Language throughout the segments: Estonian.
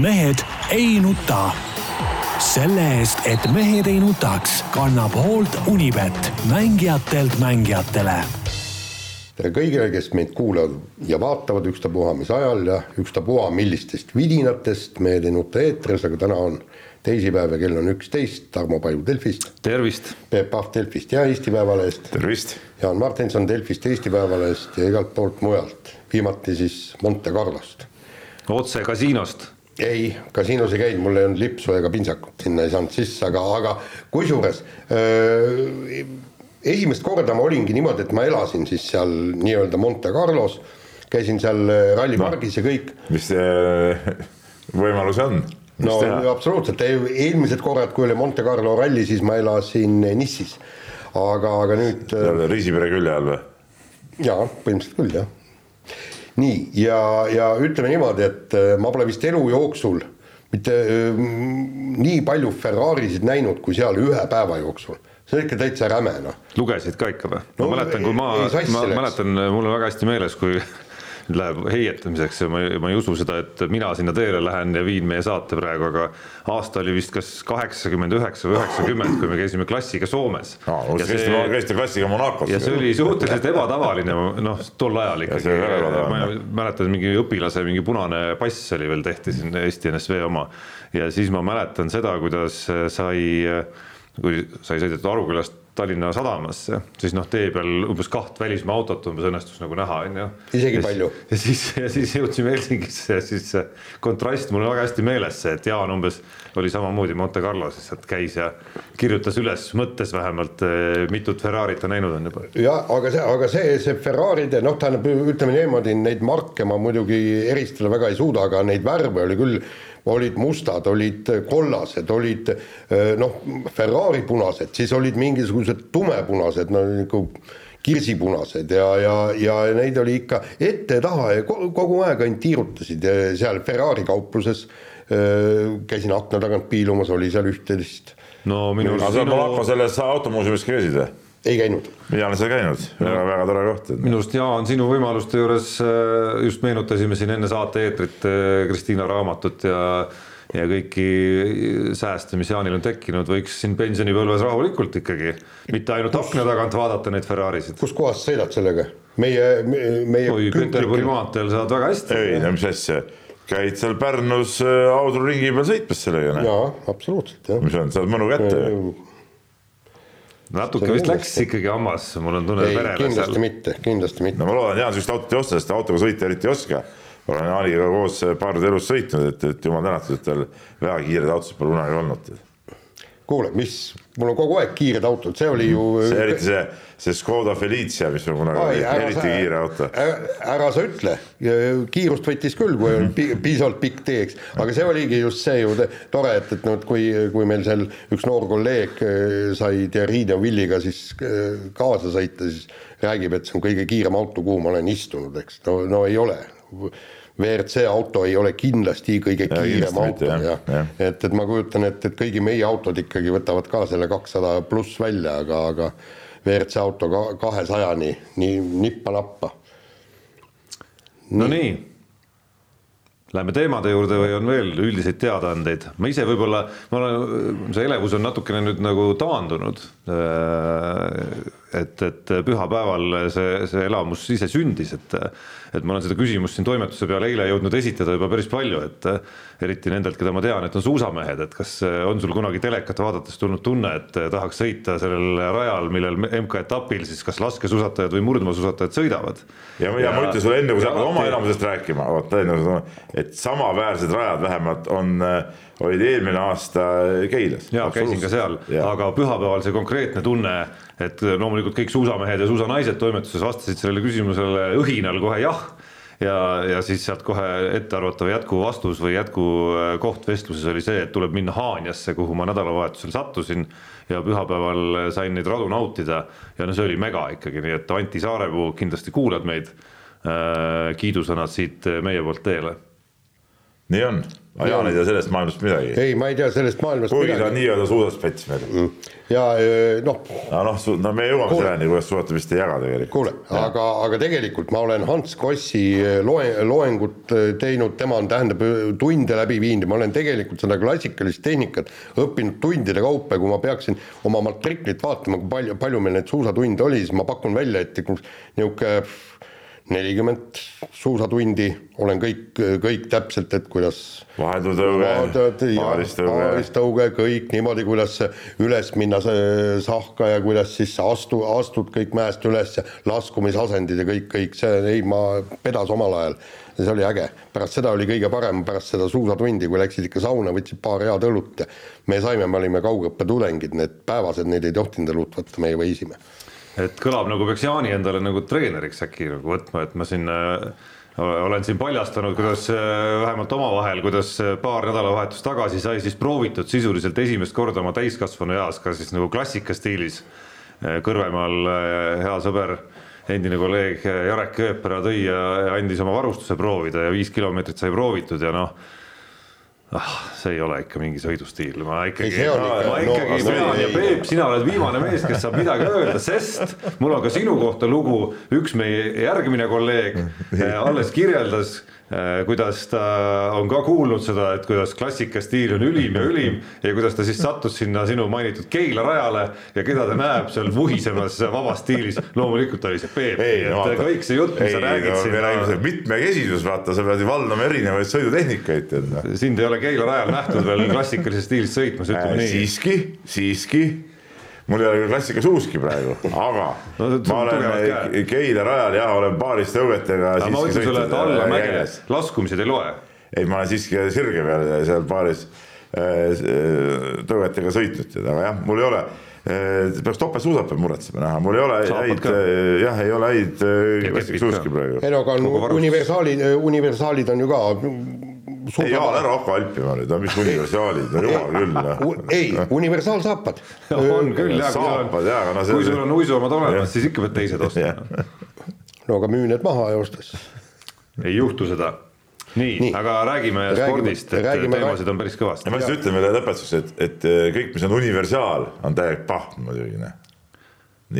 mehed ei nuta. selle eest, et mehed ei nutaks, kannab hoolt Unibet, mängijatelt mängijatele. tere kõigile, kes meid kuulavad ja vaatavad ükstapuha mis ajal ja ükstapuha millistest vidinatest Mehed ei nuta eetris, aga täna on teisipäev ja kell on üksteist, Tarmo Paju Delfist. tervist. Peep Pahv Delfist ja Eesti Päevalehest. tervist. Jaan Martinson Delfist, Eesti Päevalehest ja igalt poolt mujalt, viimati siis Monte Carlost. otse kasiinost. Ei, kasiinos ei käinud, mul ei olnud lipsu ega pintsakut, sinna ei saanud sisse, aga, aga kusjuures esimest korda ma olingi niimoodi, et ma elasin siis seal nii-öelda Monte Carlos, käisin seal rallipargis no, ja kõik. mis võimalusi on? no absoluutselt, eelmised korrad, kui oli Monte Carlo ralli, siis ma elasin Nissis, aga, aga nüüd. Riisipere külje all või? jaa, põhimõtteliselt küll jah. Nii ja, ja ütleme niimoodi, et äh, ma pole vist elu jooksul mitte äh, nii palju Ferrarisid näinud, kui seal ühe päeva jooksul see on ikka täitsa räme noh. lugesid ka ikka või no,? ma mäletan, kui ma, ma mäletan, mul on väga hästi meeles, kui läheb heietamiseks ja ma, ma ei usu seda, et mina sinna teele lähen ja viin meie saate praegu, aga aasta oli vist kas kaheksakümmend üheksa või üheksakümmend, kui me käisime klassiga Soomes no,. käisite klassiga Monacos. ja see oli suhteliselt ebatavaline, noh tol ajal ikkagi. ma mäletan, mingi õpilase mingi punane pass oli veel tehti siin Eesti NSV oma ja siis ma mäletan seda, kuidas sai, kui sai sõidetud Arukülast Tallinna sadamasse, siis noh, tee peal umbes kaht välismaa autot umbes õnnestus nagu näha, on ju. isegi ja palju. ja siis, ja siis jõudsime Helsingisse ja siis see kontrast, mul on väga hästi meeles see, et Jaan umbes oli samamoodi Monte Carlos, sealt käis ja kirjutas üles mõttes vähemalt, eh, mitut Ferrarit ta näinud on juba. jah, aga see, aga see, see Ferraride noh, tähendab, ütleme niimoodi, neid marke ma muidugi eristada väga ei suuda, aga neid värve oli küll olid mustad, olid kollased, olid noh, Ferrari punased, siis olid mingisugused tumepunased, no nagu kirsipunased ja, ja, ja neid oli ikka ette-taha ja kogu aeg ainult tiirutasid seal Ferrari kaupluses. käisin akna tagant piilumas, oli seal üht-teist. no minu arust. aga sa Monaco selles automuuseumis käisid või? Ei käinud. mina olen seal käinud väga, väga, väga tore koht. minu arust Jaan, sinu võimaluste juures äh, just meenutasime siin enne saate eetrit äh, Kristiina raamatut ja ja kõiki sääste, mis Jaanil on tekkinud, võiks siin pensionipõlves rahulikult ikkagi, mitte ainult akna tagant vaadata neid Ferrarisid. kus kohas sa sõidad sellega? meie, meie. oi, Peterburi maanteel saad väga hästi. ei no mis asja, käid seal Pärnus äh, Audru ringi peal sõitmas sellega. jaa, absoluutselt jah. mis on, saad mõnu kätte natuke vist läks ikkagi hammas, mul on tunne verele seal. kindlasti mitte, kindlasti mitte. no ma loodan, Jaan sellist autot ei osta, sest autoga sõita eriti ei oska. olen Jaaniga koos paar korda elus sõitnud, et, et jumal tänatud, et tal väga kiired autosid pole kunagi olnud kuule, mis, mul on kogu aeg kiired autod, see oli ju. see eriti see, see Škoda Felicia, mis on kunagi oli. Eriti sa, kiire auto. ära sa ütle, kiirust võttis küll, kui oli piisavalt pikk tee, eks, aga see oligi just see ju tore, et, et noh, et kui, kui meil seal üks noor kolleeg äh, sai Thierry de Villiga siis äh, kaasa sõita, siis räägib, et see on kõige kiirem auto, kuhu ma olen istunud, eks, no, no ei ole WRC auto ei ole kindlasti kõige ja, kiirem auto jah ja. et, et ma kujutan ette, et kõigi meie autod ikkagi võtavad ka selle kakssada pluss välja, aga, aga WRC auto ka kahesajani nii nippa-nappa. no nii, Läheme teemade juurde või on veel üldiseid teadaandeid, ma ise võib-olla, ma olen, see elevus on natukene nüüd nagu taandunud. et, et pühapäeval see, see elamus ise sündis, et et ma olen seda küsimust siin toimetuse peale eile jõudnud esitada juba päris palju, et eriti nendelt, keda ma tean, et on suusamehed, et kas on sul kunagi telekat vaadates tulnud tunne, et tahaks sõita sellel rajal, millel MK-etapil siis kas laskesuusatajad või murdmaasuusatajad sõidavad. ja, ja, ja ma ütlen sulle enne, kui sa hakkad oma elamusest rääkima, oota enne, et samaväärsed rajad vähemalt on olid eelmine aasta Keilas. ja käisin ka seal, aga pühapäeval see konkreetne tunne, et loomulikult kõik suusamehed ja suusanaised toimetuses vastasid sellele küsimusele õhinal kohe jah ja, ja siis sealt kohe ettearvatav jätkuvastus või jätkukoht vestluses oli see, et tuleb minna Haanjasse, kuhu ma nädalavahetusel sattusin. Ja pühapäeval sain neid radu nautida. Ja no see oli mega ikkagi, nii et Anti Saarepuu, kindlasti kuulad meid. Äh, kiidusõnad siit meie poolt teele. Nii on, Jaan ei tea sellest maailmast midagi. ei, ma ei tea sellest maailmast kuigi ta on nii-öelda suusaspets meil. Mm.. ja noh. aga noh, no me jõuame selleni, kuidas suusata vist ei jaga tegelikult. kuule, aga, aga tegelikult ma olen Hans Krossi loe, loengut teinud, tema on, tähendab, tunde läbi viinud. Ja ma olen tegelikult seda klassikalist tehnikat õppinud tundide kaupa. Ja kui ma peaksin oma matriklit vaatama, kui palju, palju meil neid suusatunde oli, siis ma pakun välja, et niisugune nelikümmend suusatundi, olen kõik, kõik täpselt, et kuidas vahetutõuge, paaristõuge, kõik niimoodi, kuidas üles minna see sahka ja kuidas siis astu, astud kõik mäest üles ja laskumisasendid ja kõik, kõik see, ei ma pedas omal ajal. Ja see oli äge. pärast seda oli kõige parem, pärast seda suusatundi, kui läksid ikka sauna, võtsid paar head õlut ja me saime, me olime kaugõppetudengid, need päevased, neid ei tohtinud õlut võtta, meie võisime et kõlab nagu peaks Jaani endale nagu treeneriks äkki nagu võtma, et ma siin äh, olen siin paljastanud, kuidas äh, vähemalt omavahel, kuidas äh, paar nädalavahetust tagasi sai siis proovitud sisuliselt esimest korda oma täiskasvanu eas ka siis nagu klassika stiilis. Kõrvemaal hea sõber, endine kolleeg Jarek Ööpera tõi ja andis oma varustuse proovida ja viis kilomeetrit sai proovitud ja noh ah, see ei ole ikka mingi sõidustiil, ma ikkagi, ma ikkagi no, pean ja Peep, sina oled viimane mees, kes saab midagi öelda, sest mul on ka sinu kohta lugu, üks meie järgmine kolleeg alles kirjeldas kuidas ta on ka kuulnud seda, et kuidas klassikastiil on ülim ja ülim ja kuidas ta siis sattus sinna sinu mainitud Keila rajale ja keda ta näeb seal vuhisemas vabas stiilis. loomulikult oli see Peep, et no, kõik see jutt, mis sa räägid no, räägime mitmekesisus, vaata, sa pead ju valdama erinevaid sõidutehnikaid, tead. Noh. sind ei ole Keila rajal nähtud veel klassikalises stiilis sõitmas, ütleme äh, nii. siiski, siiski mul ei ole küll klassikas uuski praegu, aga no, ma olen Keila rajal jah, olen paaris tõugetega. ma ütlen sulle, et alla mäge laskumised ei loe. ei, ma olen siiski sirge peal seal paaris äh, tõugetega sõitnud, aga jah, mul ei ole äh, peaks topeltsuusad peab muretsema näha, mul ei ole häid, äh, jah, ei ole häid klassikasuuski praegu. ei no aga on universaalid, on ju ka Jaan, ära hakka alpima nüüd, no mis universaalid, no jumal küll no.. ei, universaalsaapad on küll jah, saapad jaa, aga no see kui sul on uisuomad olemas, siis ikka pead teised ostma. no aga müü need maha ja ostes. ei juhtu seda. nii, nii., aga räägime, räägime spordist, et räägime, teemasid on päris kõvasti. ma lihtsalt ütlen veel lõpetuseks, et, et kõik, mis on universaal, on täielik pahm muidugi, noh.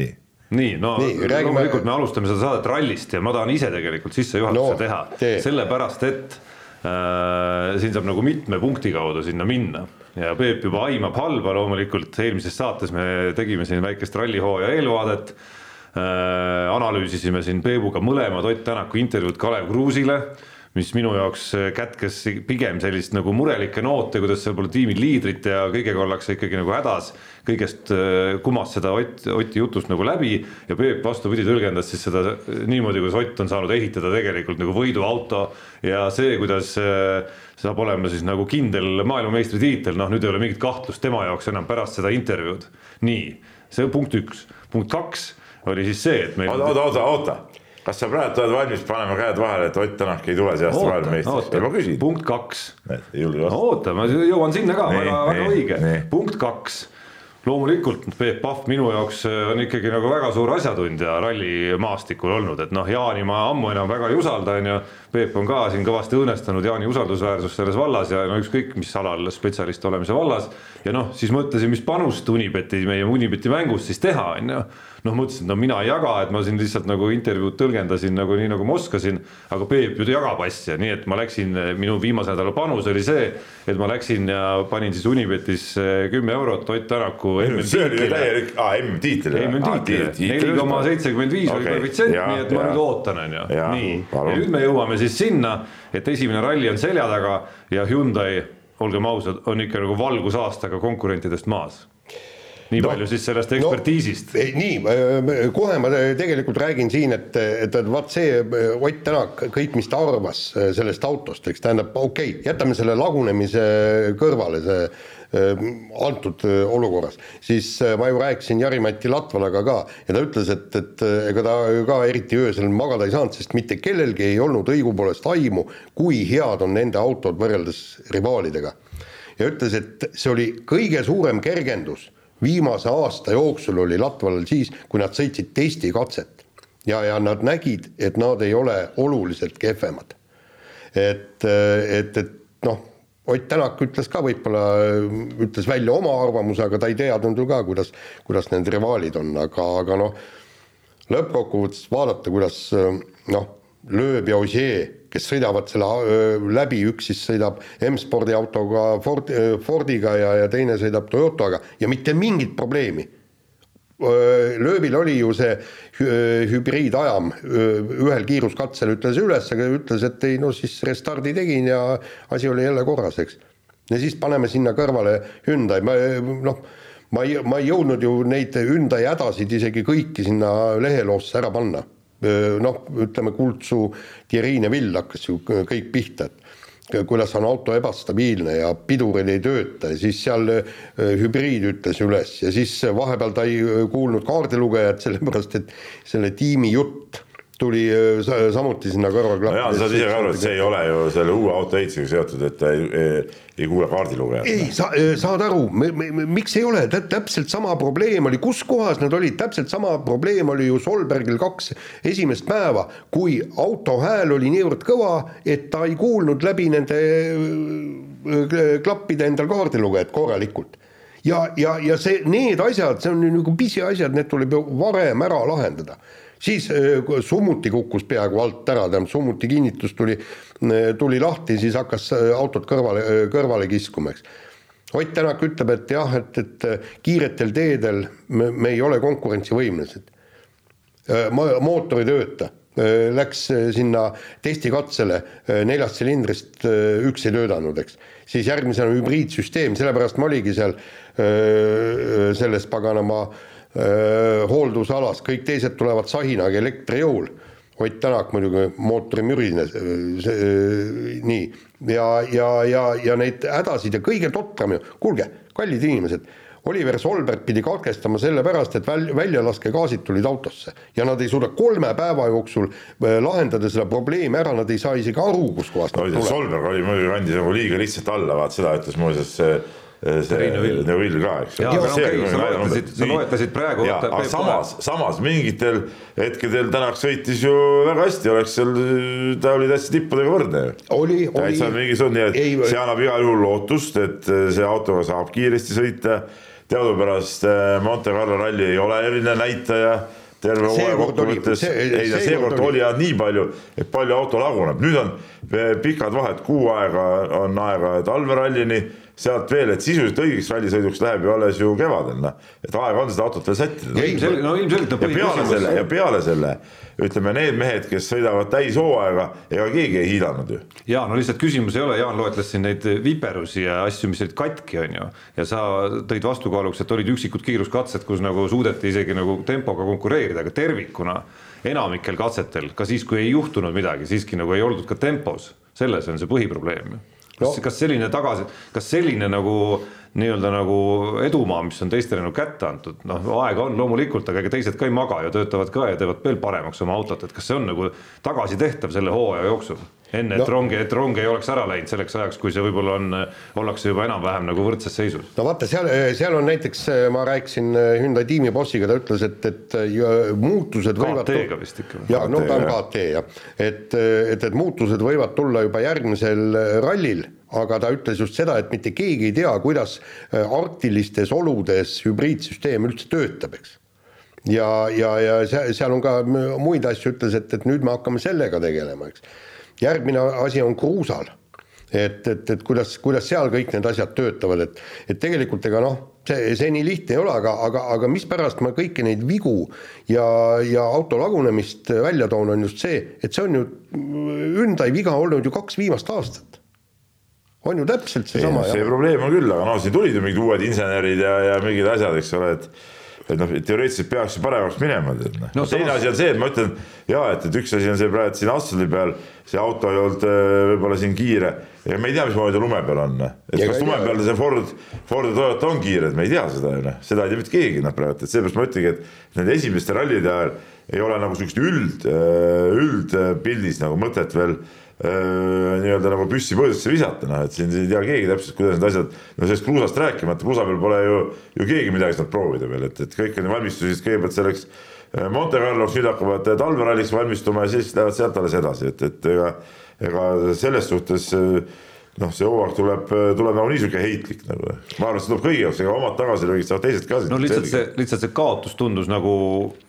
nii nii, no nii, räägime... loomulikult me alustame seda saadet rallist ja ma tahan ise tegelikult sissejuhatuse no, teha, sellepärast et Äh, siin saab nagu mitme punkti kaudu sinna minna. Ja Peep juba aimab halba loomulikult, eelmises saates me tegime siin väikest rallihooaja eelvaadet. Äh,. analüüsisime siin Peebuga mõlemad Ott Tänaku intervjuud Kalev Kruusile mis minu jaoks kätkes pigem sellist nagu murelikke noote, kuidas seal pole tiimi liidrit ja kõigega ollakse ikkagi nagu hädas. kõigest äh, kumas seda Ott, Oti jutust nagu läbi ja Peep vastupidi tõlgendas siis seda niimoodi, kuidas Ott on saanud ehitada tegelikult nagu võiduauto ja see, kuidas äh, saab olema siis nagu kindel maailmameistritiitel, noh, nüüd ei ole mingit kahtlust tema jaoks enam pärast seda intervjuud. nii, see on punkt üks, punkt kaks oli siis see, et meil. oota, oota, oota kas sa praegu oled valmis panema käed vahele, et Ott Tänak ei tule see aasta maailmameistriks? ma küsin. punkt kaks. oota, ma jõuan sinna ka, väga, väga õige. punkt kaks loomulikult Peep Pahv minu jaoks äh, on ikkagi nagu väga suur asjatundja rallimaastikul olnud, et noh, Jaani ma ammu enam väga ei usalda, on ju. Peep on ka siin kõvasti õõnestanud Jaani usaldusväärsust selles vallas ja no ükskõik mis alal spetsialist olemise vallas. ja noh, siis mõtlesin, mis panust Unibeti, meie Unibeti mängus siis teha, on ju noh, mõtlesin, et no mina ei jaga, et ma siin lihtsalt nagu intervjuud tõlgendasin nagu nii, nagu ma oskasin, aga Peep ju jagab asja, nii et ma läksin, minu viimase nädala panus oli see, et ma läksin ja panin siis Unibetis eh, kümme eurot Ott Tänaku täielik, aa MM-tiitlile. MM-tiitlile, neli koma seitsekümmend viis oli koefitsient, nii et ma nüüd ootan, on ju, nii. ja nüüd me jõuame siis sinna, et esimene ralli on selja taga ja Hyundai, olgem ausad, on ikka nagu valgusaastaga konkurentidest maas nii no, palju siis sellest ekspertiisist no,. nii, kohe ma tegelikult räägin siin, et, et, vaat see Ott Tänak, kõik, mis ta arvas äh, sellest autost, eks tähendab, okei okay,, jätame selle lagunemise kõrvale, see äh, antud äh, olukorras, siis ma ju rääkisin Jari-Mati Latvalaga ka ja ta ütles, et, et ega ta ka eriti öösel magada ei saanud, sest mitte kellelgi ei olnud õigupoolest aimu, kui head on nende autod võrreldes rivaalidega. ja ütles, et see oli kõige suurem kergendus viimase aasta jooksul oli Latvalal siis, kui nad sõitsid testikatset ja, ja nad nägid, et nad ei ole oluliselt kehvemad. et, et, et noh, Ott Tänak ütles ka võib-olla, ütles välja oma arvamuse, aga ta ei teadnud ju ka, kuidas, kuidas need rivaalid on, aga, aga noh, lõppkokkuvõttes vaadata, kuidas noh, lööb ja Ossier, kes sõidavad selle läbi, üks siis sõidab M-spordi autoga Ford, Fordiga ja, ja teine sõidab Toyotaga ja mitte mingit probleemi lööbil oli ju see hübriidajam, ühel kiiruskatsel ütles üles, aga ütles, et ei no siis restardi tegin ja asi oli jälle korras, eks. ja siis paneme sinna kõrvale Hyundai, noh, ma ei, ma ei jõudnud ju neid Hyundai hädasid isegi kõiki sinna leheloosse ära panna. Noh, ütleme Kultsu, Thierry Neville hakkas ju kõik pihta, et kuidas on auto ebastabiilne ja pidurid ei tööta ja siis seal hübriid ütles üles ja siis vahepeal ta ei kuulnud kaardilugejat, sellepärast et selle tiimi jutt tuli äh, samuti sinna kõrvaklappi. no Jaan, sa saad ise ka aru, et see ei ole ju selle uue auto ehitusega seotud, et ta ei, ei, ei kuule kaardilugejat. ei, sa äh, saad aru, miks ei ole, täpselt sama probleem oli, kus kohas need olid, täpselt sama probleem oli ju Solbergil kaks esimest päeva, kui auto hääl oli niivõrd kõva, et ta ei kuulnud läbi nende äh, klappide endal kaardilugejat korralikult ja, ja, ja see, need asjad, see on nagu pisiasjad, need tuleb ju varem ära lahendada siis äh, summuti kukkus peaaegu alt ära, tähendab summuti kinnitus tuli, äh, tuli lahti, siis hakkas äh, autot kõrvale, kõrvale kiskuma, eks. Ott Tänak ütleb, et jah, et, et kiiretel teedel me, me ei ole konkurentsivõimelised. mootor ei tööta, läks sinna testikatsele neljast silindrist, üks ei töötanud, eks. siis järgmisena hübriidsüsteem, sellepärast ma oligi seal selles paganama äh, Äh, hooldusalas, kõik teised tulevad sahinaga elektri jõul. Ott Tänak muidugi mootori mürine, nii, ja, ja, ja, ja neid hädasid ja kõige totram ju, kuulge, kallid inimesed, Oliver Solberg pidi katkestama sellepärast, et väl-, väljalaskegaasid tulid autosse. Ja nad ei suuda kolme päeva jooksul lahendada seda probleemi ära, nad ei saa isegi aru, kuskohast no, Solberg oli muidugi, andis nagu liiga lihtsalt alla, vaat seda ütles muuseas see Neuvill ka, eks. sa loetlesid praegu. aga samas, samas mingitel hetkedel Tänak sõitis ju väga hästi, oleks seal, ta oli täitsa tippudega võrdne oli, oli. täitsa mingisugune, nii et see annab igal juhul lootust, et see autoga saab kiiresti sõita. teadupärast eh, Monte Carlo ralli ei ole eriline näitaja terve hooaja kokkuvõttes, ei no seekord oli ja nii palju, et palju auto laguneb, nüüd on pikad vahed, kuu aega on aega talverallini sealt veel, et sisuliselt õigeks rallisõiduks läheb ju alles ju kevadel, noh. et aega on seda autot veel sättida. no ilmselgelt on põhiküsimus. selle ja peale selle ütleme, need mehed, kes sõidavad täishooaega, ega keegi ei hiilanud ju. ja no lihtsalt küsimus ei ole, Jaan loetles siin neid viperusi ja asju, mis olid katki, on ju. ja sa tõid vastukaaluks, et olid üksikud kiiruskatsed, kus nagu suudeti isegi nagu tempoga konkureerida, aga tervikuna enamikel katsetel, ka siis, kui ei juhtunud midagi, siiski nagu ei oldud ka tempos, selles on see põhiprobleem kas no., kas selline tagasi, kas selline nagu nii-öelda nagu edumaa, mis on teistele nagu kätte antud, noh, aega on loomulikult, aga ega teised ka ei maga ja töötavad ka ja teevad veel paremaks oma autot, et kas see on nagu tagasitehtav selle hooaja jooksul? enne, et no, rongi, et rong ei oleks ära läinud selleks ajaks, kui see võib-olla on, ollakse juba enam-vähem nagu võrdses seisus. no vaata, seal, seal on näiteks, ma rääkisin Hyundai tiimi bossiga, ta ütles, et, et muutused võivad KT-ga vist ikka. ja no ta on KT jah, et, et, et muutused võivad tulla juba järgmisel rallil aga ta ütles just seda, et mitte keegi ei tea, kuidas arktilistes oludes hübriidsüsteem üldse töötab, eks. Ja, ja, ja seal on ka muid asju, ütles, et, et nüüd me hakkame sellega tegelema, eks. Järgmine asi on kruusal. et, et, et kuidas, kuidas seal kõik need asjad töötavad, et, et tegelikult ega noh, see, see nii lihtne ei ole, aga, aga, aga mispärast ma kõiki neid vigu ja, ja auto lagunemist välja toon, on just see, et see on ju Hyundai viga olnud ju kaks viimast aastat on ju täpselt seesama. see probleem on küll, aga noh, siin tulid ju mingid uued insenerid ja, ja mingid asjad, eks ole, et et noh, teoreetiliselt peaks ju paremaks minema, tead noh no,. teine asi on see, et ma ütlen ja et, et üks asi on see praegu siin asfaldi peal, see auto ei olnud äh, võib-olla siin kiire ja me ei tea, mismoodi lume peal on. Noh. et ja kas lume peal see Ford, Ford ja Toyota on kiired, me ei tea seda ju noh, seda ei tea mitte keegi noh praegu, et seepärast ma ütlengi, et nende esimeste rallide ajal ei ole nagu sihukest üld, äh, üldpildis nagu mõtet veel nii-öelda nagu püssi põõsasse visata, noh et siin ei tea keegi täpselt, kuidas need asjad, no sellest kruusast rääkimata, kruusa peal pole ju, ju keegi midagi saanud proovida veel, et, et kõik on valmistusid kõigepealt selleks äh, Monte Carloks, nüüd hakkavad talveralliks valmistuma ja siis lähevad sealt alles edasi, et, et ega, ega selles suhtes äh, noh, see hooaeg tuleb, tuleb nagu niisugune heitlik nagu, ma arvan, et see tuleb kõigi jaoks, ega omad tagasilöögid saavad teised ka. no lihtsalt see, lihtsalt see kaotus tundus nagu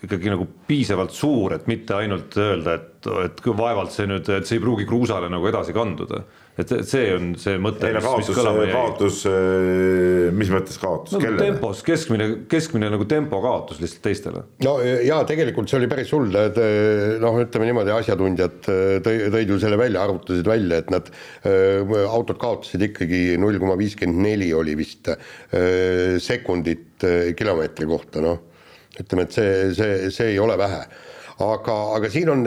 ikkagi nagu piisavalt suur, et mitte ainult öelda, et, et vaevalt see nüüd, et see ei pruugi kruusale nagu edasi kanduda et see on see mõte. ei no kaotus, kaotus, äh, mis mõttes kaotus no,, kellele? tempos, keskmine, keskmine nagu tempo kaotus lihtsalt teistele. no ja tegelikult see oli päris hull, et äh, noh, ütleme niimoodi, asjatundjad äh, tõi, tõid ju selle välja, arvutasid välja, et nad äh, autod kaotasid ikkagi null koma viiskümmend neli oli vist äh, sekundit äh, kilomeetri kohta, noh. ütleme, et see, see, see ei ole vähe aga, aga siin on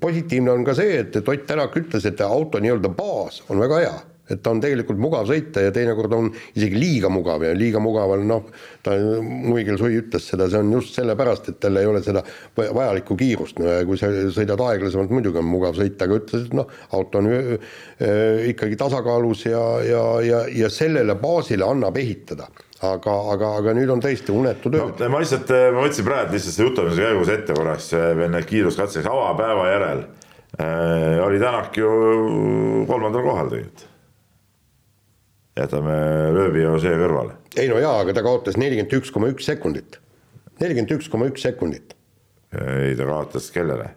positiivne on ka see, et, et Ott Tänak ütles, et auto nii-öelda baas on väga hea. Et ta on tegelikult mugav sõita ja teinekord on isegi liiga mugav ja liiga mugav on noh, ta Muigel Sui ütles seda, see on just sellepärast, et tal ei ole seda vajalikku kiirust, kui sa sõidad aeglasemalt, muidugi on mugav sõita, aga ütles, et noh, auto on äh, ikkagi tasakaalus ja, ja, ja, ja sellele baasile annab ehitada aga, aga, aga nüüd on tõesti unetu töö no,. ma lihtsalt, ma võtsin praegu lihtsalt selle jutuajamise käigus ette korraks veel need kiiruskatseks avapäeva järel äh, oli Tänak ju kolmandal kohal tegelikult. jätame lööbi ja see kõrvale. ei no jaa, aga ta kaotas nelikümmend üks koma üks sekundit. nelikümmend üks koma üks sekundit. ei, ta kaotas kellele?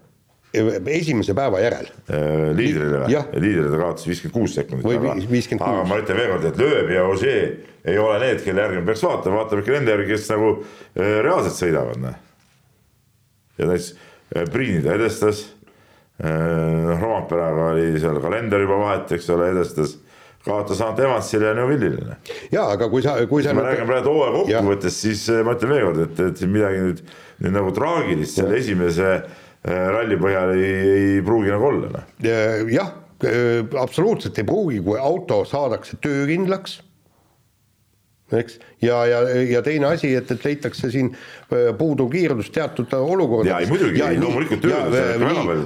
Esimese päeva järel. Äh, liidrile või? liidrile ta kaotas viiskümmend kuus sekundit. või viiskümmend kuus. aga ma ütlen veel kord, et lööb ja Ožee ei ole need, kelle järgi me peaks vaatama, vaatame ikka nende järgi, kes nagu äh, reaalselt sõidavad, noh. ja näiteks äh, Priini ta edestas, äh, noh Roompeaga oli seal kalender juba vahet, eks ole, edestas kaotas ainult Evansile ja Neuvillile. Noh. ja aga kui sa, kui sa. ma räägin praegu hooaja kokkuvõttes, siis ma ütlen veel kord, et, et midagi nüüd, nüüd nagu traagilist selle esimese ralli põhjal ei, ei pruugi nagu olla. Noh. jah, absoluutselt ei pruugi, kui auto saadakse töökindlaks eks, ja, ja, ja teine asi, et, et leitakse siin äh, puuduv kiirus teatud olukordades. jaa, ei muidugi, loomulikult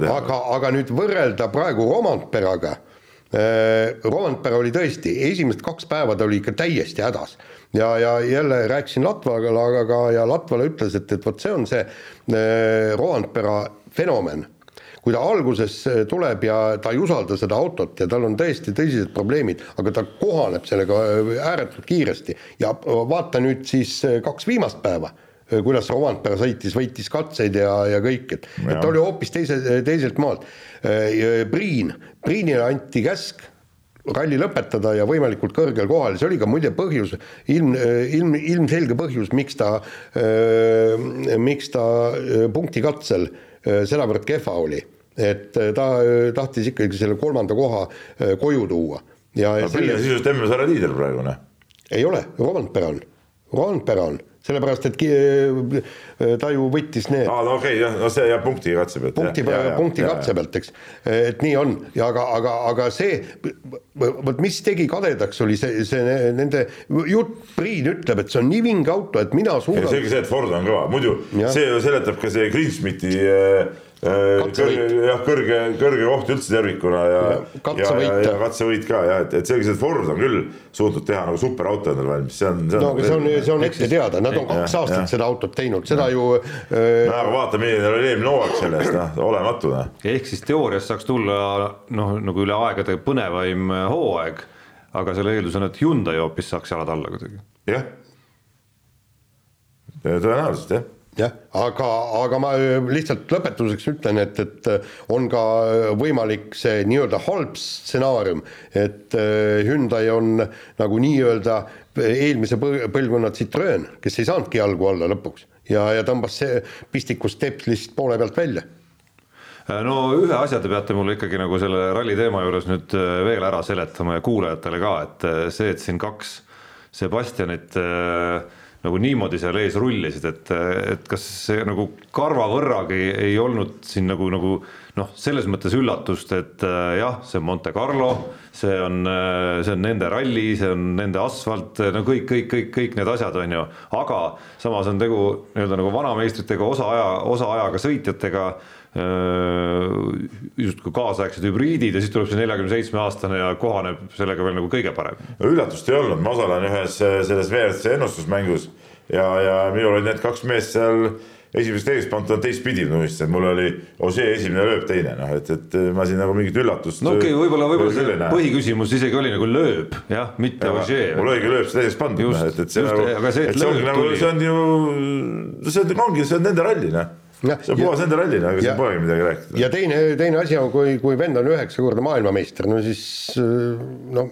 teha. aga, aga nüüd võrrelda praegu Romantperaga äh,, Romantpera oli tõesti, esimesed kaks päeva ta oli ikka täiesti hädas ja, ja jälle rääkisin Latvaga ja Latvale ütles, et, et vot see on see äh, Romantpera fenomen. Kui ta alguses äh, tuleb ja ta ei usalda seda autot ja tal on tõesti tõsised probleemid, aga ta kohaneb sellega äh, ääretult kiiresti ja vaata nüüd siis äh, kaks viimast päeva kuidas Rovanpera sõitis, võitis katseid ja, ja kõik, et, et ta oli hoopis teise, teiselt maalt. Priin, Priinile anti käsk ralli lõpetada ja võimalikult kõrgel kohal, see oli ka muide põhjus, ilm, ilm, ilmselge põhjus, miks ta, miks ta punktikatsel sedavõrd kehva oli et äh, ta äh, tahtis ikkagi selle kolmanda koha äh, koju tuua. ja, ja selle... sisuliselt MM-sarja liider praegu, noh? ei ole, Rovanpera on, Rovanpera on sellepärast, et ta ju võttis need. aa, no okei okay,, jah, no see jääb punkti katse pealt. punkti, punkti katse pealt, eks, et nii on ja aga, aga, aga see, vot mis tegi kadedaks, oli see, see nende jutt, Priin ütleb, et see on nii vinge auto, et mina suudan. selge see, et Ford on kõva, muidu ja. see ju seletab ka see Greensmiti äh, jah, kõrge, kõrge koht üldse tervikuna ja, ja, ja, ja katsevõit ka jah, et, et et Ford on küll suutnud teha nagu superauto endale valmis, see on. no aga see on, see on ette teada, nad on kaks ja, aastat ja. seda autot teinud, seda ju äh.... no aga vaata, milline oli eelmine hooaeg sellest, noh, olematu noh. ehk siis teoorias saaks tulla noh, nagu üle aegade põnevaim hooaeg, aga selle eeldus on, et Hyundai hoopis saaks jalad alla kuidagi. jah, tõenäoliselt jah jah, aga, aga ma äh, lihtsalt lõpetuseks ütlen, et, et äh, on ka äh, võimalik see nii-öelda halb stsenaarium, et Hyundai on nagu nii-öelda eelmise põlvkonna Citroen, kes ei saanudki jalgu alla lõpuks. Ja, ja tõmbas see pistikus Tepslist poole pealt välja. No ühe asja te peate mulle ikkagi nagu selle ralli teema juures nüüd veel ära seletama ja kuulajatele ka, et see, et siin kaks Sebastianit äh, nagu niimoodi seal ees rullisid, et, et kas see nagu karva võrragi ei olnud siin nagu, nagu noh, selles mõttes üllatust, et äh, jah, see on Monte Carlo, see on, äh, see on nende ralli, see on nende asfalt, no kõik, kõik, kõik, kõik need asjad on ju, aga samas on tegu nii-öelda nagu vanameistritega, osa aja, osa ajaga sõitjatega justkui kaasaegsed hübriidid ja siis tuleb see neljakümne seitsme aastane ja kohaneb sellega veel nagu kõige paremini. üllatust ei olnud, ma osalen ühes äh, selles WRC ennustusmängus ja, ja minul olid need kaks meest seal esimesest teespant on teistpidi, ma tunnistan, mul oli Ožee esimene lööb, teine noh, et, et ma siin nagu mingit üllatust. no okei okay,, võib-olla, võib-olla see põhiküsimus isegi oli nagu lööb, jah, mitte Ožee. mul oligi lööb see teisest pandud, noh, et, et see just, nagu, et see ongi nagu, see on ju, see on, ongi, see on nende ralli, noh see on puhas nende ralli, aga siin polegi midagi rääkida. ja teine, teine asi on, kui, kui vend on üheksakordne maailmameister, no siis noh,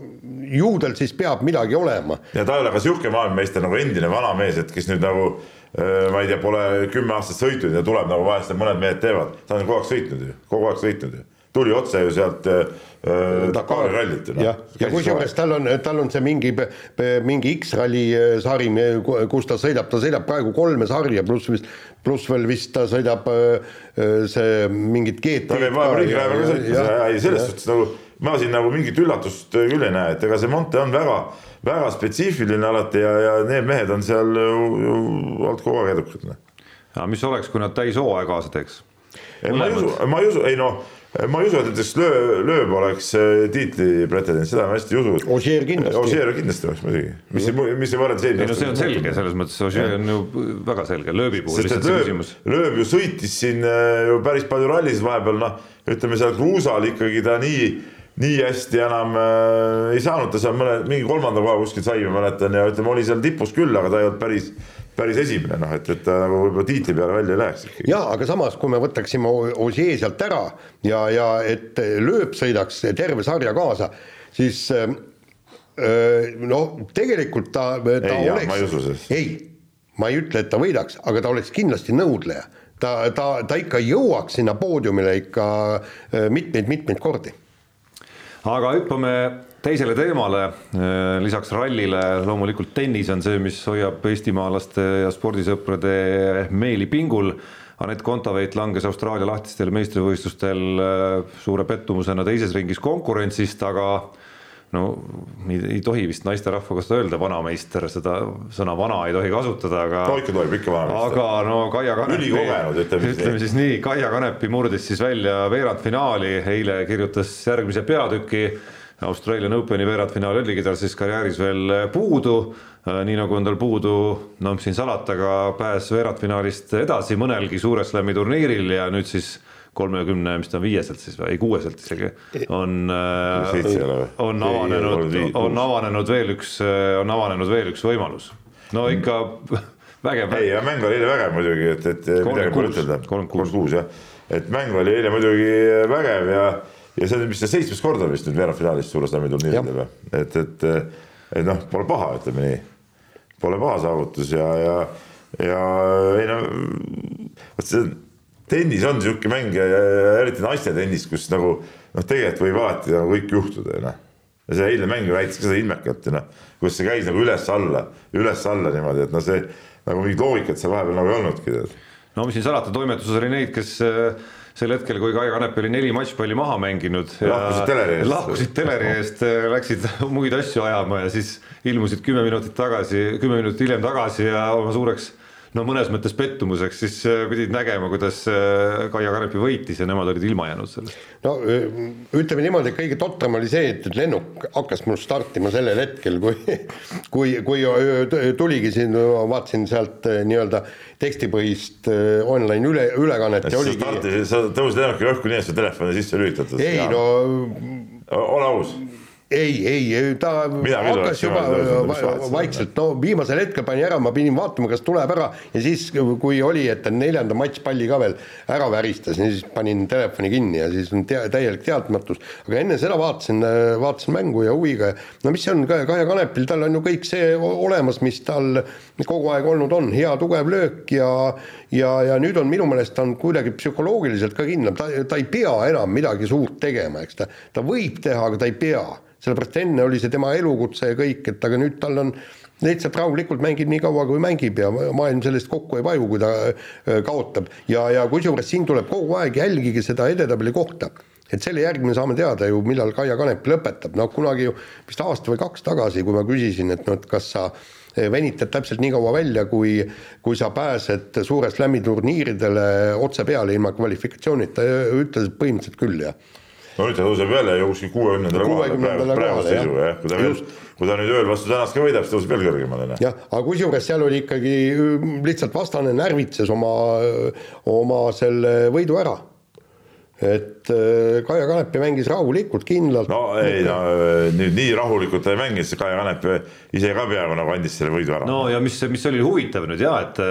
ju tal siis peab midagi olema. ja ta ei ole ka sihuke maailmameister nagu endine vanamees, et kes nüüd nagu äh, ma ei tea, pole kümme aastat sõitnud ja tuleb nagu vahest mõned mehed teevad, ta on kogu aeg sõitnud ju, kogu aeg sõitnud ju tuli otse ju sealt äh, Dakari rallit ju. jah, ja, ja kusjuures tal on, tal on see mingi, mingi X-ralli äh, sari, kus ta sõidab, ta sõidab praegu kolme sarja, pluss vist, pluss veel vist ta sõidab äh, see mingit GT. ta käib vahepeal ringi ka sõitmas, ei selles suhtes nagu ma siin nagu mingit üllatust küll ei näe, et ega see Monte on väga, väga spetsiifiline alati ja, ja need mehed on seal ju, ju olnud kogu aeg edukad. Noh. aga mis oleks, kui nad täishooaja kaasa teeks? ma ei usu, ma ei usu, ei noh ma ei usu, et näiteks löö, lööb oleks äh, tiitli pretendent, seda ma hästi ei usu. Ožeer kindlasti. Ožeer kindlasti oleks muidugi, mis, mis ei võrreldes eelmise. ei no see on selge, selles mõttes Ožeer on ju väga selge, lööbi puhul lihtsalt see küsimus. lööb ju sõitis siin äh, ju päris palju rallisid vahepeal, noh, ütleme seal kruusal ikkagi ta nii, nii hästi enam äh, ei saanud, ta seal mõne, mingi kolmanda koha kuskil sai, ma mäletan, ja ütleme, oli seal tipus küll, aga ta ei olnud päris päris esimene, noh, et, et ta nagu võib-olla tiitli peale välja ei läheks jaa, aga samas, kui me võtaksime Ožee sealt ära ja, ja et lööb sõidaks terve sarja kaasa, siis äh, noh, tegelikult ta, ta ei, oleks, ei, ma ei ütle, et ta võidaks, aga ta oleks kindlasti nõudleja. ta, ta, ta ikka jõuaks sinna poodiumile ikka mitmeid-mitmeid kordi. Aga hüppame teisele teemale, äh, lisaks rallile loomulikult tennis on see, mis hoiab eestimaalaste ja spordisõprade meeli pingul. Anett Kontaveit langes Austraalia lahtistel meistrivõistlustel äh, suure pettumusena teises ringis konkurentsist, aga no ei, ei tohi vist naisterahva kohta öelda vanameister, seda sõna vana ei tohi kasutada, aga. no ikka tohib, ikka vanameister. aga no Kaia Kanepi. ülikogenud, ütleme siis. ütleme siis nii, Kaia Kanepi murdis siis välja veerandfinaali, eile kirjutas järgmise peatüki Australian Openi veerandfinaal oligi tal siis karjääris veel puudu, äh, nii nagu on tal puudu, no mis siin salata, ka pääs veerandfinaalist edasi mõnelgi suure slam'i turniiril ja nüüd siis kolmekümne, mis ta on viieselt siis või? Ei kuueselt isegi, on, äh, on avanenud, on avanenud veel üks, äh, on avanenud veel üks võimalus. no ikka vägev. ei, mäng oli eile vägev muidugi, et, et midagi pole ütelda. kolmkümmend kuus. Jah, et mäng oli eile muidugi vägev ja ja see on vist see seitsmes kord on vist nüüd veerandfinaalis suure slam'i turniiridel või, et, et, et noh, pole paha, ütleme nii. Pole paha saavutus ja, ja, ja ei no vot see tennis on niisugune mäng ja, ja, eriti naiste tennis, kus nagu noh, tegelikult võib alati nagu kõik juhtuda ja noh. ja see eilne mäng näitas ka seda ilmekalt ja noh, kus see käis nagu üles-alla, üles-alla niimoodi, et noh, see nagu mingit loogikat seal vahepeal nagu ei olnudki. no mis siin salata, toimetuses oli neid, kes äh sel hetkel, kui Kai Kanep oli neli matšpalli maha mänginud. lahkusid teleri eest. lahkusid teleri eest, läksid muid asju ajama ja siis ilmusid kümme minutit tagasi, kümme minutit hiljem tagasi ja oma suureks no mõnes mõttes pettumuseks, siis äh, pidid nägema, kuidas äh, Kaia Kanepi võitis ja nemad olid ilma jäänud sellest. no ütleme niimoodi, et kõige totram oli see, et lennuk hakkas mul startima sellel hetkel, kui kui, kui tuligi siin, vaatasin sealt äh, nii-öelda tekstipõhist online üle, ülekannet ja, ja oligi. sa tõusid lennukiga õhku nii, et sa telefoni sisse lülitatud. ei ja. no. ole aus ei, ei, ta Mina hakkas juba vaikselt, no viimasel hetkel pani ära, ma pidin vaatama, kas tuleb ära. Ja siis, kui oli, et ta neljanda matšpalli ka veel ära väristas, siis panin telefoni kinni ja siis on tea, täielik teadmatus. aga enne seda vaatasin, vaatasin mängu ja huviga, no mis see on, Kaia Kanepil, tal on ju kõik see olemas, mis tal kogu aeg olnud on, hea tugev löök ja ja, ja nüüd on minu meelest ta on kuidagi psühholoogiliselt ka kindlam, ta, ta ei pea enam midagi suurt tegema, eks ta, ta võib teha, aga ta ei pea sellepärast enne oli see tema elukutse ja kõik, et aga nüüd tal on lihtsalt rahulikult mängib nii kaua, kui mängib ja maailm sellest kokku ei vaju, kui ta kaotab. ja, ja kusjuures siin tuleb kogu aeg jälgige seda edetabeli kohta. Et selle järgi me saame teada ju, millal Kaia Kanep lõpetab, noh kunagi ju vist aasta või kaks tagasi, kui ma küsisin, et noh, et kas sa äh, venitad täpselt nii kaua välja, kui, kui sa pääsed suure slam'i turniiridele otse peale ilma kvalifikatsioonita, ütles põhimõtteliselt küll, jah no nüüd ta tõuseb jälle ju kuskil kuuekümnendale kohale praegu, praeguse seisuga jah, kui ta veel, kui ta nüüd ööl vastu tänast ka võidab, siis tõuseb veel kõrgemale. Noh. jah, aga kusjuures seal oli ikkagi lihtsalt vastane närvitses oma, oma selle võidu ära et äh, Kaia Kanepi mängis rahulikult, kindlalt. no ei no nüüd nii rahulikult ta ei mänginud, sest Kaia Kanep ise ka peaaegu nagu andis selle võidu ära. no ja mis, mis oli huvitav nüüd ja et,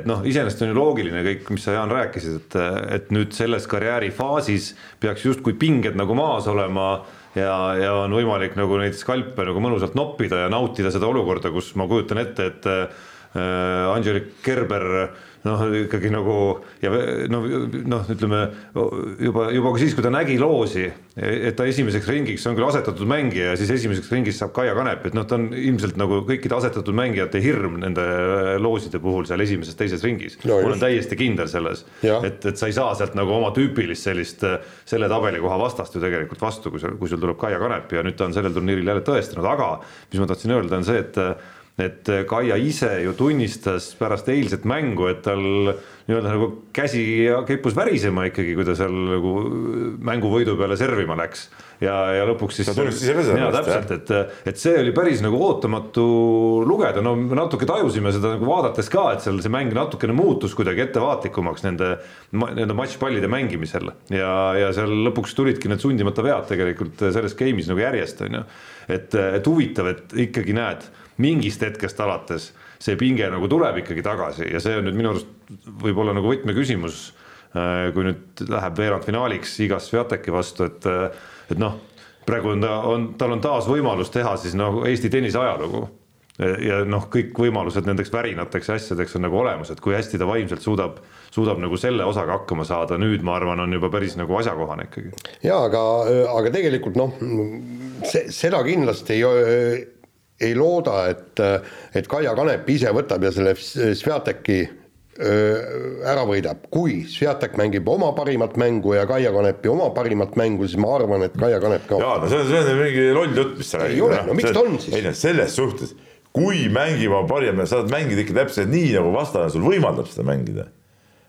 et noh, iseenesest on ju loogiline kõik, mis sa Jaan rääkisid, et, et nüüd selles karjäärifaasis peaks justkui pinged nagu maas olema ja, ja on võimalik nagu neid skalpe nagu mõnusalt noppida ja nautida seda olukorda, kus ma kujutan ette, et äh, Angelik Kerber äh, noh, ikkagi nagu ja noh, noh, ütleme juba, juba siis, kui ta nägi loosi, et ta esimeseks ringiks on küll asetatud mängija ja siis esimeseks ringiks saab Kaia Kanep, et noh, ta on ilmselt nagu kõikide asetatud mängijate hirm nende looside puhul seal esimeses-teises ringis no,. ma olen täiesti kindel selles, et, et sa ei saa sealt nagu oma tüüpilist sellist selle tabelikoha vastast ju tegelikult vastu, kui sul, kui sul tuleb Kaia Kanep ja nüüd ta on sellel turniiril jälle tõestanud, aga mis ma tahtsin öelda, on see, et et Kaia ise ju tunnistas pärast eilset mängu, et tal nii-öelda nagu käsi kippus värisema ikkagi, kui ta seal nagu mänguvõidu peale servima läks. ja, ja lõpuks siis. ta tunnistas ise seda. jaa, täpselt, et, et see oli päris nagu ootamatu lugeda, no me natuke tajusime seda nagu vaadates ka, et seal see mäng natukene muutus kuidagi ettevaatlikumaks nende, nende matšpallide mängimisel ja, ja seal lõpuks tulidki need sundimata vead tegelikult selles game'is nagu järjest on ju. et, et huvitav, et ikkagi näed mingist hetkest alates see pinge nagu tuleb ikkagi tagasi ja see on nüüd minu arust võib-olla nagu võtmeküsimus, äh, kui nüüd läheb veerandfinaaliks igas Sviateki vastu, et, äh, et noh, praegu on ta, on, tal on taas võimalus teha siis nagu Eesti tennise ajalugu. ja noh, kõik võimalused nendeks värinateks ja asjadeks on nagu olemas, et kui hästi ta vaimselt suudab, suudab nagu selle osaga hakkama saada, nüüd ma arvan, on juba päris nagu asjakohane ikkagi. jaa, aga, aga tegelikult noh, seda kindlasti ei ei looda, et, et Kaia Kanep ise võtab ja selle Sviateki ära võidab, kui Sviatek mängib oma parimat mängu ja Kaia Kanepi oma parimat mängu, siis ma arvan, et Kaia Kanep kaotab. jaa, no see on, see on mingi loll jutt, mis sa räägid. ei ole, no miks ta on siis? ei no selles suhtes, kui mängib oma parima, sa saad mängida ikka täpselt nii, nagu vastane sul võimaldab seda mängida.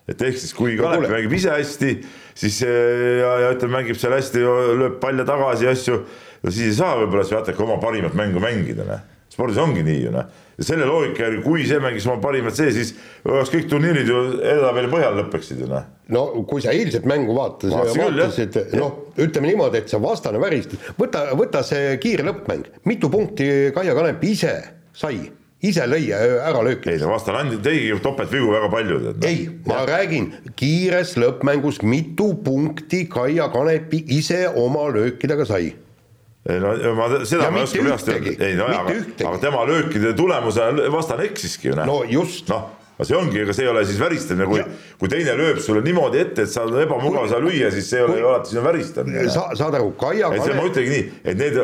et ehk siis, kui Kanep mängib ise hästi, siis ja, ja ütleme, mängib seal hästi, lööb palle tagasi ja asju no siis ei saa võib-olla Sviatek oma parimat mängu mängida, noh. spordis ongi nii ju, noh. ja selle loogika järgi, kui see mängis oma parimat see, siis oleks kõik turniirid ju edetabeli põhjal lõpeksid ju, noh. no kui sa eilset mängu vaatasid, vaatasid, noh, ütleme niimoodi, et see vastane väristas, võta, võta see kiire lõppmäng, mitu punkti Kaia Kanep ise sai ise lõi ära lööki. ei, ta vastane andis, tegigi topeltvigu väga palju. No. ei, ma ja. räägin kiires lõppmängus, mitu punkti Kaia Kanepi ise oma löökidega sai no ma seda ja ma ei oska peast öelda, ei no aga, aga tema löökide tulemusel vastane eksiski ju noh. no just. noh, aga see ongi, ega see ei ole siis väristamine, kui, kui teine lööb sulle niimoodi ette, et sa oled ebamugav seal lüüa, siis see ei ole ju alati sinu väristamine. sa saad aru, Kaia Kane. ma ütlengi nii, et need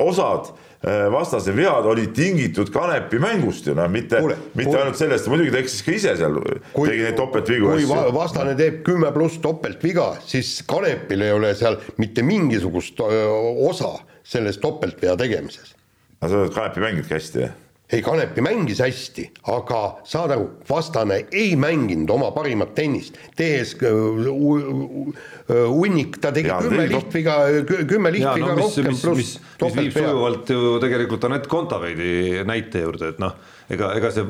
osad Äh, vastase vead olid tingitud Kanepi mängust ju noh, mitte, mitte ainult sellest, muidugi ta eksis ka ise seal, tegi neid topeltvigu. kui asju. vastane teeb kümme pluss topeltviga, siis Kanepil ei ole seal mitte mingisugust osa selles topeltvea tegemises. aga sa oled Kanepi mänginudki hästi, jah? Ei, Kanepi mängis hästi, aga saad aru, vastane ei mänginud oma parimat tennist, tehes hunnik, ta tegi ja, kümme lihtviga, kümme lihtviga no, rohkem pluss mis, mis viib sujuvalt ju tegelikult Anett Kontaveidi näite juurde, et noh, ega, ega see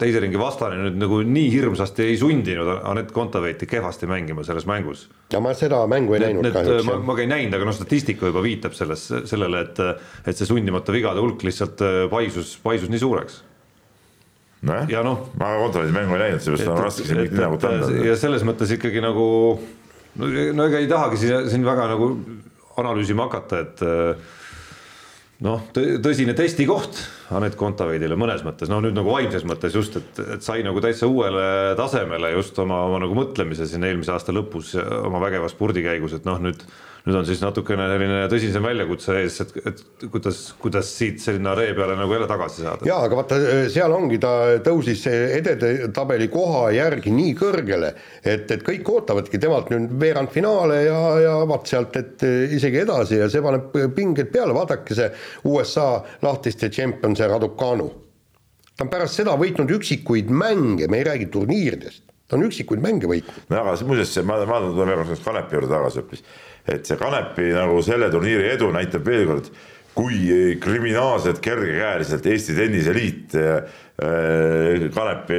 teise ringi vastane nüüd nagu nii hirmsasti ei sundinud Anett Kontaveiti kehvasti mängima selles mängus. ja ma seda mängu ei näinud kahjuks. ma, ma ka ei näinud, aga noh, statistika juba viitab selles, sellele, et, et see sundimata vigade hulk lihtsalt paisus, paisus nii suureks nojah ja noh, ma Kontaveidi mängu ei näinud, seepärast on raske siin mingit hinnangut anda. ja selles mõttes ikkagi nagu no, no ega ei tahagi siin, siin väga nagu analüüsima hakata, et noh, tõsine testikoht Anett Kontaveidile mõnes mõttes, no nüüd nagu vaimses mõttes just, et, et sai nagu täitsa uuele tasemele just oma, oma nagu mõtlemise siin eelmise aasta lõpus oma vägeva spurdi käigus, et noh, nüüd nüüd on siis natukene selline tõsisem väljakutse ees, et, et kuidas, kuidas siit sinna ree peale nagu jälle tagasi saada. jaa, aga vaata, seal ongi, ta tõusis edetabeli koha järgi nii kõrgele, et, et kõik ootavadki temalt nüüd veerandfinaale ja, ja vaat sealt, et isegi edasi ja see paneb pinged peale, vaadake see USA lahtiste tšempion, see Raducanu. ta on pärast seda võitnud üksikuid mänge, me ei räägi turniiridest ta on üksikuid mänge võitnud. no aga muuseas, ma, ma tulen veel kord Kanepi juurde tagasi hoopis, et see Kanepi nagu selle turniiri edu näitab veel kord, kui kriminaalselt kergekäeliselt Eesti Tenniseliit äh, Kanepi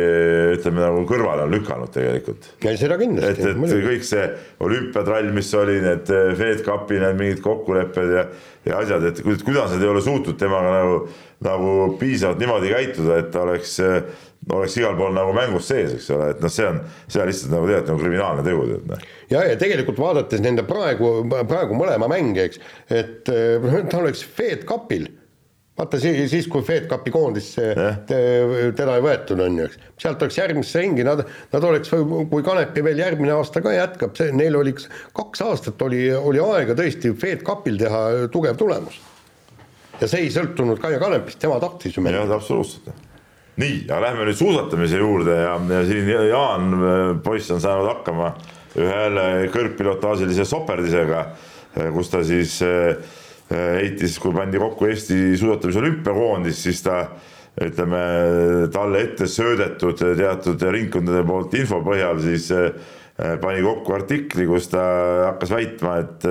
ütleme nagu kõrvale on lükanud tegelikult. seda kindlasti. et, et kõik see olümpiatrall, mis oli, need Fed Cupi need mingid kokkulepped ja, ja asjad, et kuidas nad ei ole suutnud temaga nagu, nagu piisavalt niimoodi käituda, et ta oleks oleks igal pool nagu mängus sees, eks ole, et noh, see on, see on lihtsalt nagu tegelikult nagu kriminaalne tegu, tead noh. ja, ja tegelikult vaadates nende praegu, praegu mõlema mänge, eks, et noh, ta oleks Fed Cupil vaata siis, siis kui Fed Cupi koondisse teda ei võetud, on ju, eks. sealt oleks järgmisse ringi, nad, nad oleks, kui Kanepi veel järgmine aasta ka jätkab, see, neil oli kaks aastat oli, oli aega tõesti Fed Cupil teha tugev tulemus. ja see ei sõltunud Kaia Kanepist, tema tahtis ju mängida. jah, absoluutselt nii, aga lähme nüüd suusatamise juurde ja, ja siin Jaan, poiss on saanud hakkama ühe jälle kõrgpilotaažilise soperdisega, kus ta siis eh, heitis, kui pandi kokku Eesti suusatamise olümpiakoondis, siis ta ütleme, talle ette söödetud teatud ringkondade poolt info põhjal siis pani kokku artikli, kus ta hakkas väitma, et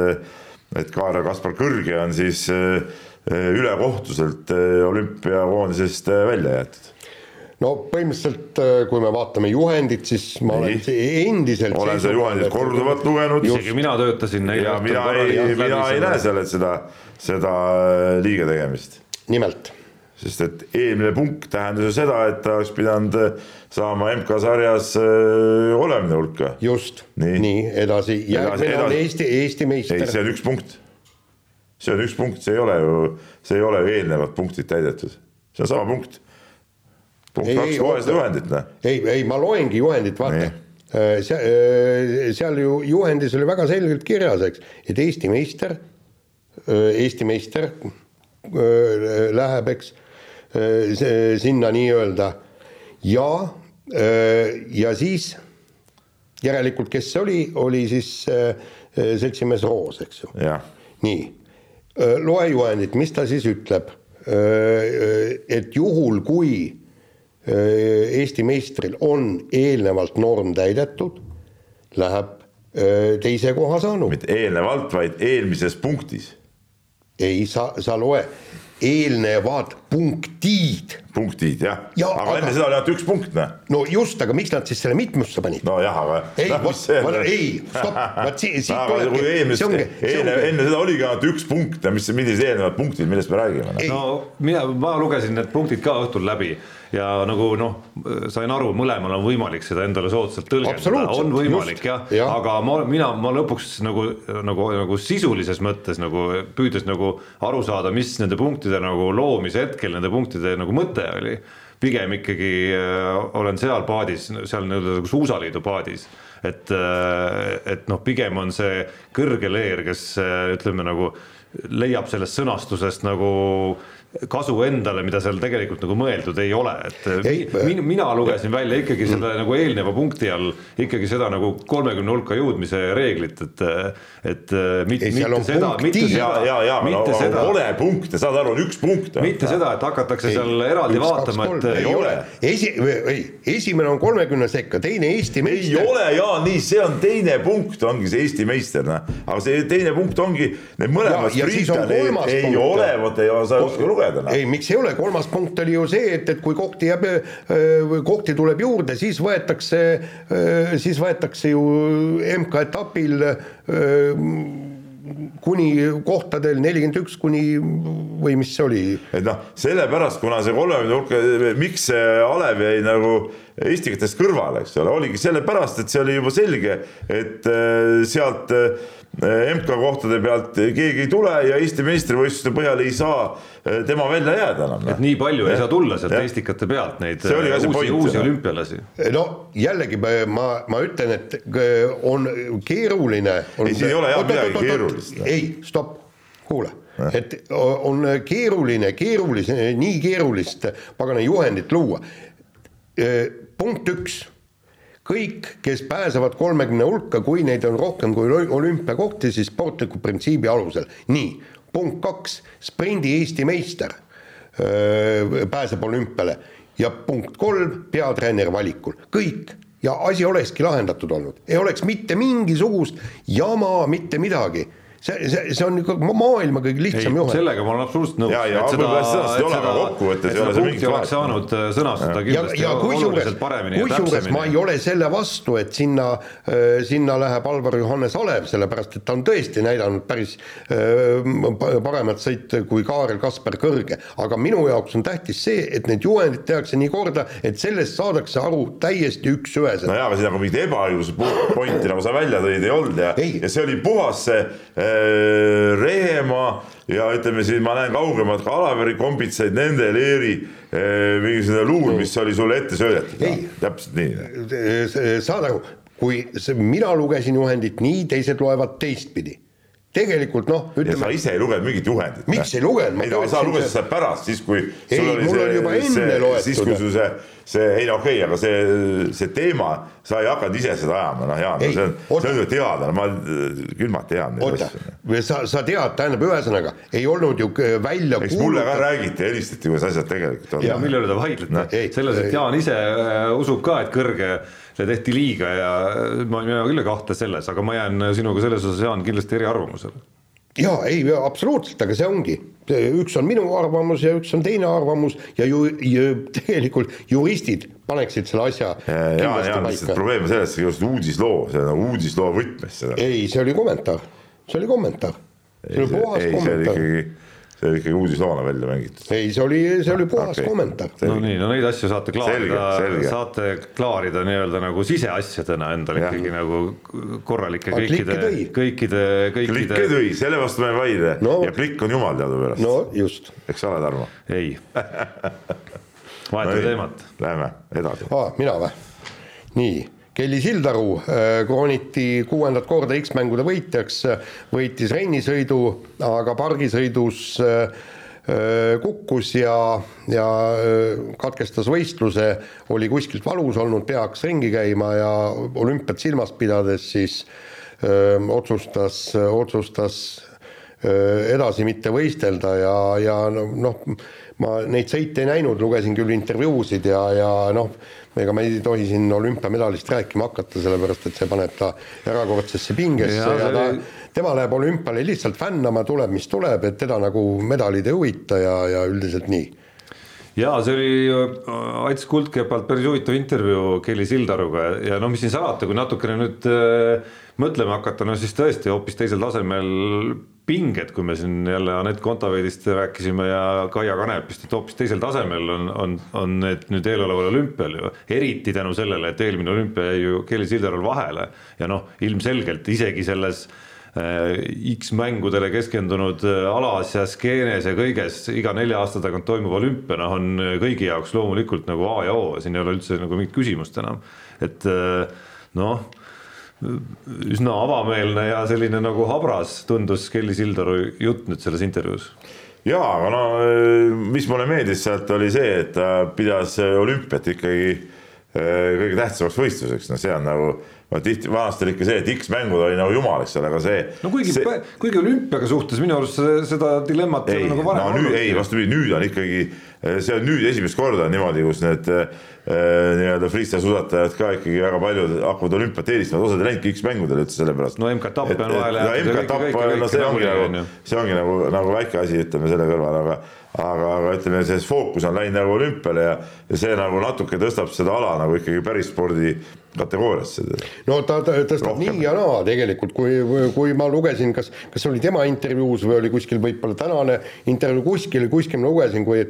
et Kaarel Kaspar Kõrge on siis ülekohtuselt olümpiakoondisest välja jäetud no põhimõtteliselt, äh, kui me vaatame juhendit, siis ma Ei. olen endiselt olen seda juhendit korduvalt lugenud. isegi mina töötasin neil ja mina ei, mina ei näe seal, et seda, seda äh, liiga tegemist. nimelt. sest et eelmine punkt tähendas ju seda, et ta oleks pidanud äh, saama MK-sarjas kolmekümne hulka. just, nii, nii, edasi, järgmine on Eesti, Eesti meister. ei, see on üks punkt. see on üks punkt, see ei ole ju, see ei ole ju eelnevad punktid täidetud, see on sama punkt punkt kaks, loe seda juhendit, noh. ei, ei, ma loengi juhendit, vaata. Äh, seal, äh, seal ju juhendis oli väga selgelt kirjas, eks, et Eesti meister, äh, Eesti meister läheb, eks, sinna nii-öelda ja, ja siis järelikult, kes see oli, oli siis seltsimees Roos, eks ju. nii, loe juhendit, mis ta siis ütleb, et juhul, kui Eesti meistril on eelnevalt norm täidetud, läheb äh, teise koha saanu. mitte eelnevalt, vaid eelmises punktis. ei, sa, sa loe eelnevad punktid. punktid jah ja,, aga, aga enne seda oli ainult üks punkt, noh. no just, aga miks nad siis selle mitmusse panid? nojah, aga. ei vot, ei, stopp, vot siit, siit tulebki. eelmist, enne, enne seda oligi ainult üks punkt ja mis, millised eelnevad punktid, millest me räägime? No mina, ma lugesin need punktid ka õhtul läbi ja nagu noh, sain aru, mõlemal on võimalik seda endale soodsalt tõlgendada, on võimalik jah ja., aga ma, mina, ma lõpuks nagu, nagu, nagu sisulises mõttes nagu püüdes nagu aru saada, mis nende punktide nagu loomise hetkel nende punktide nagu mõte oli. pigem ikkagi äh, olen seal paadis, seal nii-öelda nagu suusaliidu paadis et, äh, et noh, pigem on see kõrge leer, kes äh, ütleme nagu leiab sellest sõnastusest nagu kasu endale, mida seal tegelikult nagu mõeldud ei ole, et ei, min, mina lugesin välja ikkagi selle mm. nagu eelneva punkti all ikkagi seda nagu kolmekümne hulka jõudmise reeglit, et et mit, ei, mitte seda, mitte seda, ja, ja, ja, mitte no, seda. ole punkte, saad aru, on üks punkt. mitte seda, et hakatakse ei, seal eraldi üks, vaatama, et ei ole. esi, ei, esimene on kolmekümne sekka, teine Eesti meister. ei ole ja nii, see on teine punkt, ongi see Eesti meister, noh, aga see teine punkt ongi need mõlemad. ja, ja punkt. ei ole, vot ei saa ükskord lugeda lugeda. ei, miks ei ole, kolmas punkt oli ju see, et, et kui kohti jääb, kohti tuleb juurde, siis võetakse, siis võetakse ju MK-etapil kuni kohtadel nelikümmend üks kuni või mis see oli? et noh, sellepärast, kuna see kolmekümne hulka, miks see Alev jäi nagu istikatest kõrvale, eks ole, oligi sellepärast, et see oli juba selge, et sealt MK-kohtade pealt keegi ei tule ja Eesti meistrivõistluste põhjal ei saa eh, tema välja jääda enam. et nii palju ja. ei saa tulla sealt ja. Estikate pealt neid uusi, uusi olümpialasi. no jällegi ma, ma ütlen, et eh, on keeruline on.... ei, siin ei ole jah midagi keerulist. ei, stopp, kuule et on keeruline, keerulise, nii keerulist pagana juhendit luua. Eh, punkt üks kõik, kes pääsevad kolmekümne hulka, kui neid on rohkem kui olümpiakohti, siis sportliku printsiibi alusel. nii, punkt kaks, sprindi Eesti meister öö, pääseb olümpiale. Ja punkt kolm, peatreeneri valikul, kõik. Ja asi olekski lahendatud olnud, ei oleks mitte mingisugust jama, mitte midagi see, see, see on ikka maailma kõige lihtsam juhend. sellega ma olen absoluutselt nõus. ja, ja võib-olla sõnastada ei ole, aga kokkuvõttes ei ole see mingit vahet. saanud sõnastada kindlasti ja, ja oluliselt paremini ja täpsemini. ma ei ole selle vastu, et sinna, äh, sinna läheb Alvar Johannes Alev, sellepärast et ta on tõesti näidanud päris äh, paremat sõitu kui Kaarel Kasper Kõrge, aga minu jaoks on tähtis see, et need juhendid tehakse nii korda, et sellest saadakse aru täiesti üks-üheselt. no jaa, aga siin nagu mingit ebaõigluse pointi, nagu sa välja tõid, ei olnud ja, ja see oli puhas see Äh, Rehemaa ja ütleme siin ma näen kaugemalt ka Alaveri kombitsaid, nende leeri äh, mingisugune luul, mis oli sulle ette söödetud. täpselt nii. saad aru, kui mina lugesin juhendit nii, teised loevad teistpidi tegelikult noh, ütleme. sa ise ei lugenud mingit juhendit. miks ei lugenud? ei sa lugesid seda pärast, siis kui. ei, mul oli juba enne loetud. siis kui sul see, see, ei no okei okay,, aga see, see teema, sa ei hakanud ise seda ajama, noh Jaan, see on, see on ju teada, ma külmalt tean neid asju. sa, sa tead, tähendab, ühesõnaga ei olnud ju välja. eks mulle ka räägiti, helistati, kuidas asjad tegelikult on. ja mille üle te vaidlete no,, selles, et Jaan ise äh, usub ka, et kõrge see tehti liiga ja ma, mina küll ei kahtle selles, aga ma jään sinuga selles osas, Jaan, kindlasti eriarvamusele. jaa, ei, absoluutselt, aga see ongi, üks on minu arvamus ja üks on teine arvamus ja ju, ju tegelikult juristid paneksid selle asja jaa, jaa, lihtsalt probleem on selles, et uudisloo, see on uudisloo võtmes seda. ei, see oli kommentaar, see oli kommentaar. see oli puhas kommentaar see oli ikkagi uudisloona välja mängitud. ei, see oli, see oli puhas okay. kommentaar. no nii, no neid asju saate klaarida, saate klaarida nii-öelda nagu siseasjadena endal ja. ikkagi nagu korralike kõikide, kõikide, kõikide. klikke tõi, selle vastu ma ei vaidle no. ja klikk on jumal teadupärast. no just. eks ole, Tarmo? ei vahetame no, teemat. Läheme edasi. aa, mina või? nii Kelly Sildaru äh, krooniti kuuendat korda X-mängude võitjaks, võitis rennisõidu, aga pargisõidus äh, äh, kukkus ja, ja katkestas võistluse, oli kuskilt valus olnud, pea hakkas ringi käima ja olümpiat silmas pidades siis öö, otsustas, otsustas öö, edasi mitte võistelda ja, ja noh, ma neid sõite ei näinud, lugesin küll intervjuusid ja, ja noh, ega me ei tohi siin olümpiamedalist rääkima hakata, sellepärast et see paneb ta erakordsesse pingesse ja, ja ta, tema läheb olümpiale lihtsalt fännama, tuleb, mis tuleb, et teda nagu medalid ei huvita ja, ja üldiselt nii. Ja see oli äh, Ats Kuldkepalt päris huvitav intervjuu Kelly Sildaruga ja no mis siin salata, kui natukene nüüd äh, mõtlema hakata, no siis tõesti hoopis teisel tasemel pinged, kui me siin jälle Anett Kontaveidist rääkisime ja Kaia Kanepist, et hoopis teisel tasemel on, on, on need nüüd eeloleval olümpial ju. eriti tänu sellele, et eelmine olümpia jäi ju Kelly Sildarul vahele ja noh, ilmselgelt isegi selles äh, X-mängudele keskendunud äh, alas ja skeenes ja kõiges iga nelja aasta tagant toimuv olümpia, noh, on kõigi jaoks loomulikult nagu A ja O, siin ei ole üldse nagu mingit küsimust enam, et äh, noh üsna avameelne ja selline nagu habras tundus Kelly Sildaru jutt nüüd selles intervjuus. jaa, aga no eh, mis mulle meeldis sealt oli see, et ta pidas olümpiat ikkagi eh, kõige tähtsamaks võistluseks, no see on nagu no tihti, vanasti oli ikka see, et X-mängud oli nagu jumal, eks ole, aga see. no kuigi see..., kuigi olümpiaga suhtes minu arust seda dilemmat ei, nagu varem no, olnud. ei, vastupidi, nüüd on ikkagi, see on nüüd esimest korda niimoodi, kus need äh, nii-öelda freestyle suusatajad ka ikkagi väga paljud hakkavad olümpiat eelistama, osad ei läinudki X-mängudele üldse sellepärast. no MK-tapp on vahele jäetud. no MK-tapp, no see ongi nagu, see ongi nagu, nagu väike asi, ütleme selle kõrval, aga aga, aga ütleme, see fookus on läinud nagu olümpiale ja, ja see nagu natuke tõstab seda ala nagu ikkagi päris spordi kategooriasse. no ta, ta tõstab Rohkem. nii ja naa tegelikult, kui, kui ma lugesin, kas, kas oli tema intervjuus või oli kuskil võib-olla tänane intervjuu kuskil, kuskil ma lugesin, kui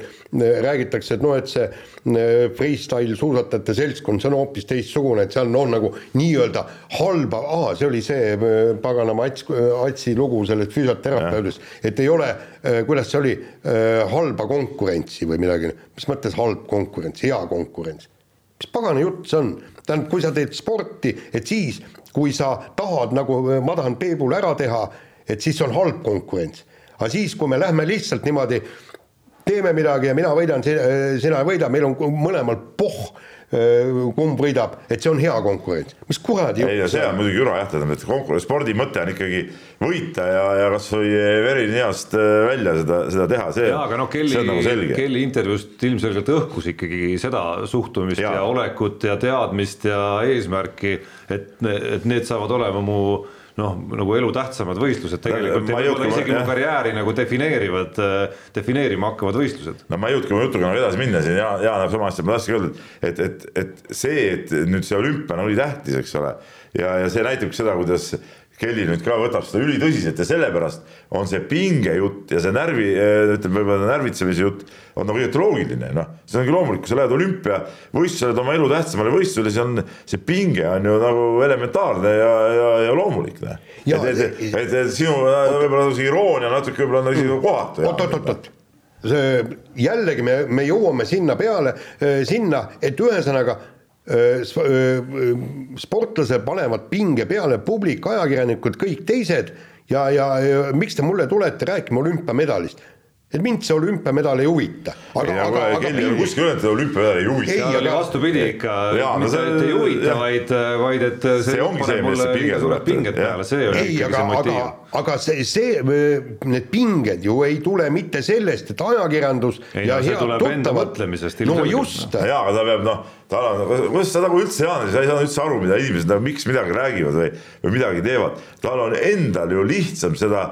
räägitakse, et noh, et see freestyle suusatajate seltskond, see on hoopis teistsugune, et seal on no, nagu nii-öelda halba, aa, see oli see paganama Ats, Atsi lugu sellest füsioterapeudist, et ei ole, kuidas see oli, halba konkurentsi või midagi, mis mõttes halb konkurents, hea konkurents. Mis pagana jutt see on, tähendab, kui sa teed sporti, et siis, kui sa tahad nagu äh, ma tahan Peebul ära teha, et siis on halb konkurents. aga siis, kui me lähme lihtsalt niimoodi teeme midagi ja mina võidan, sina ei võida, meil on mõlemal pohh kumb võidab, et see on hea konkurents, mis kuradi ei no see on muidugi jura jah, tähendab, et konkurents, spordi mõte on ikkagi võita ja, ja kasvõi veri ninast välja seda, seda teha, see, ja, aga noh, Kelly, nagu Kelly intervjuust ilmselgelt õhkus ikkagi seda suhtumist ja, ja olekut ja teadmist ja eesmärki, et, et need saavad olema mu noh, nagu elutähtsamad võistlused tegelikult ja võib-olla isegi mu karjääri nagu defineerivad, defineerima hakkavad võistlused. no ma ei jõudnudki oma jutuga nagu edasi minna siin, Jaan, Jaan näeb sama asja, ma tahtsingi öelda, et, et, et see, et nüüd see olümpia on, oli tähtis, eks ole, ja, ja see näitabki seda, kuidas Kelly nüüd ka võtab seda ülitõsiselt ja sellepärast on see pingejutt ja see närvi, ütleme võib-olla närvitsemise jutt on nagu õieti loogiline, noh, see ongi loomulik, kui sa lähed olümpiavõistlusele, oma elu tähtsamale võistlusele, siis on see pinge on ju nagu elementaarne ja, ja, ja loomulik, noh. et, et, et, et sinu võib-olla see iroonia natuke võib-olla on isegi kohatu. oot-oot-oot, see jällegi me, me jõuame sinna peale, sinna, et ühesõnaga sportlased panevad pinge peale, publik, ajakirjanikud, kõik teised ja, ja, ja miks te mulle tulete rääkima olümpiamedalist et mind see olümpiamedal ei huvita. aga, aga, aga Kelly on kuskil öelnud, et olümpiamedal ei huvita. ei, aga vastupidi ikka, mitte et ei huvita, vaid, vaid et see, see ongi see, millest see pinge tuleb. pinged peale, see on ei, ikkagi see motiiv. aga see, see, need pinged ju ei tule mitte sellest, et ajakirjandus ei, ja no, head tuttavad. no just. jaa, aga ta peab noh, tal on, kuidas sa nagu üldse, Jaan, sa ei saa üldse aru, mida inimesed nagu miks midagi räägivad või, või midagi teevad. tal on endal ju lihtsam seda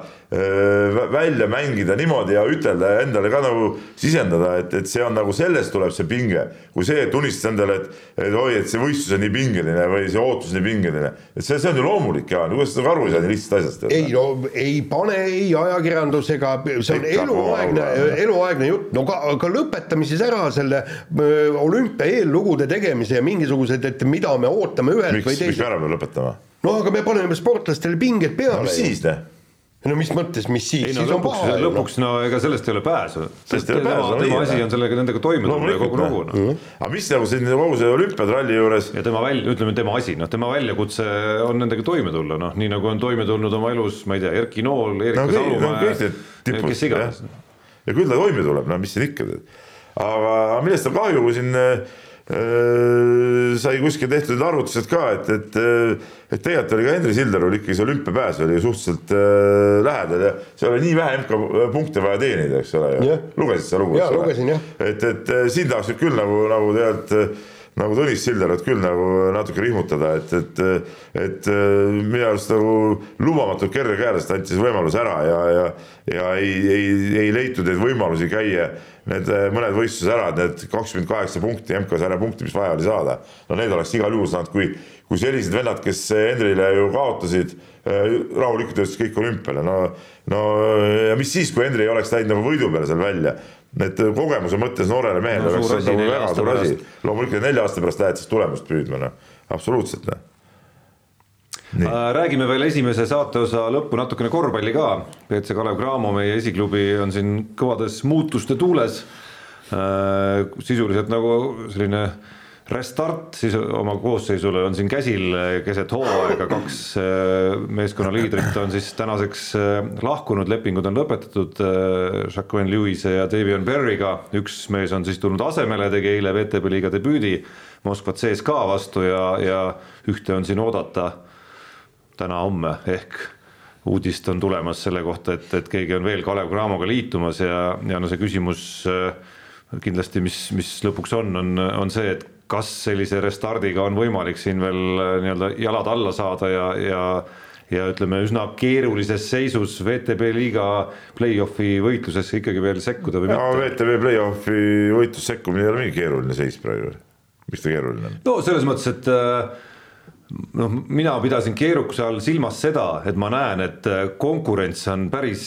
välja mängida niimoodi ja ütelda ja endale ka nagu sisendada, et, et see on nagu sellest tuleb see pinge, kui see, et tunnistada endale, et, et oi, et see võistlus on nii pingeline või see ootus nii pingeline, et see, see on ju loomulik, Jaan, kuidas sa nagu aru ei saa nii lihtsast asjast? ei no ei pane ei ajakirjandus ega see on Ikka, eluaegne, eluaegne jutt, no ka, aga lõpetame siis ära selle olümpia eellugude tegemise ja mingisugused, et mida me ootame ühelt miks, või teiselt. miks me ära peame lõpetama? no aga me paneme sportlastele pinged peale no,. mis siis, noh? no mis mõttes, mis siis, no, siis lõpuks, on paha. lõpuks no ega sellest ei ole pääsu. pääsu. tema asi on sellega, nendega toime tulla ja kogu lugu noh. Mhm. aga mis nagu siin kogu see olümpiatralli juures. ja tema välja, ütleme tema asi, noh, tema väljakutse on nendega toime tulla, noh, nii nagu on toime tulnud oma elus, ma ei tea, Erki Nool, Erika no, Salumäe no,, kes iganes. ja küll ta toime tuleb, no mis siin ikka. aga millest on kahju, kui siin Äh, sai kuskil tehtud arvutused ka, et, et, äh, et tegelikult oli ka Henri Sildarul ikkagi see olümpiapääs oli suhteliselt äh, lähedal ja seal oli nii vähe MK-punkte vaja teenida, eks ole ju. lugesid sa lugu? jaa, lugesin jah. et, et nüüd küll nagu, nagu tegelikult nagu Tõnis Sildarat küll nagu natuke rihmutada, et, et, et minu arust nagu lubamatult kergekäeliselt anti see võimalus ära ja, ja, ja ei, ei, ei leitud neid võimalusi käia need mõned võistlused ära, need kakskümmend kaheksa punkti, MK-sarja punkti, mis vaja oli saada. no need oleks igal juhul saanud, kui, kui sellised vennad, kes Henrile ju kaotasid, rahulikult jõudsid kõik olümpiale, no, no ja mis siis, kui Henri ei oleks läinud nagu võidu peale seal välja et kogemuse mõttes noorele mehele no, oleks see nagu väga suur asi. loomulikult nelja aasta pärast lähed siis tulemust püüdma, noh, absoluutselt noh. Nii. Äh, räägime veel esimese saateosa lõppu natukene korvpalli ka. BC Kalev Cramo, meie esiklubi on siin kõvades muutuste tuules. Äh, sisuliselt nagu selline restart siis oma koosseisule on siin käsil keset hooaega, kaks äh, meeskonna liidrit on siis tänaseks lahkunud, lepingud on lõpetatud Jacqueline Lewis'e ja Davion Berry'ga, üks mees on siis tulnud asemele, tegi eile VTB liiga debüüdi Moskva CSKA vastu ja, ja ühte on siin oodata täna-homme ehk uudist on tulemas selle kohta, et, et keegi on veel Kalev Cramoga liitumas ja, ja no see küsimus kindlasti, mis, mis lõpuks on, on, on see, et kas sellise restardiga on võimalik siin veel äh, nii-öelda jalad alla saada ja, ja ja ütleme, üsna keerulises seisus VTB liiga play-off'i võitlusesse ikkagi veel sekkuda või mitte? VTB play-off'i võitlus sekkumine ei ole mingi keeruline seis praegu. mis ta keeruline on? no selles mõttes, et äh, noh, mina pidasin keerukuse all silmas seda, et ma näen, et äh, konkurents on päris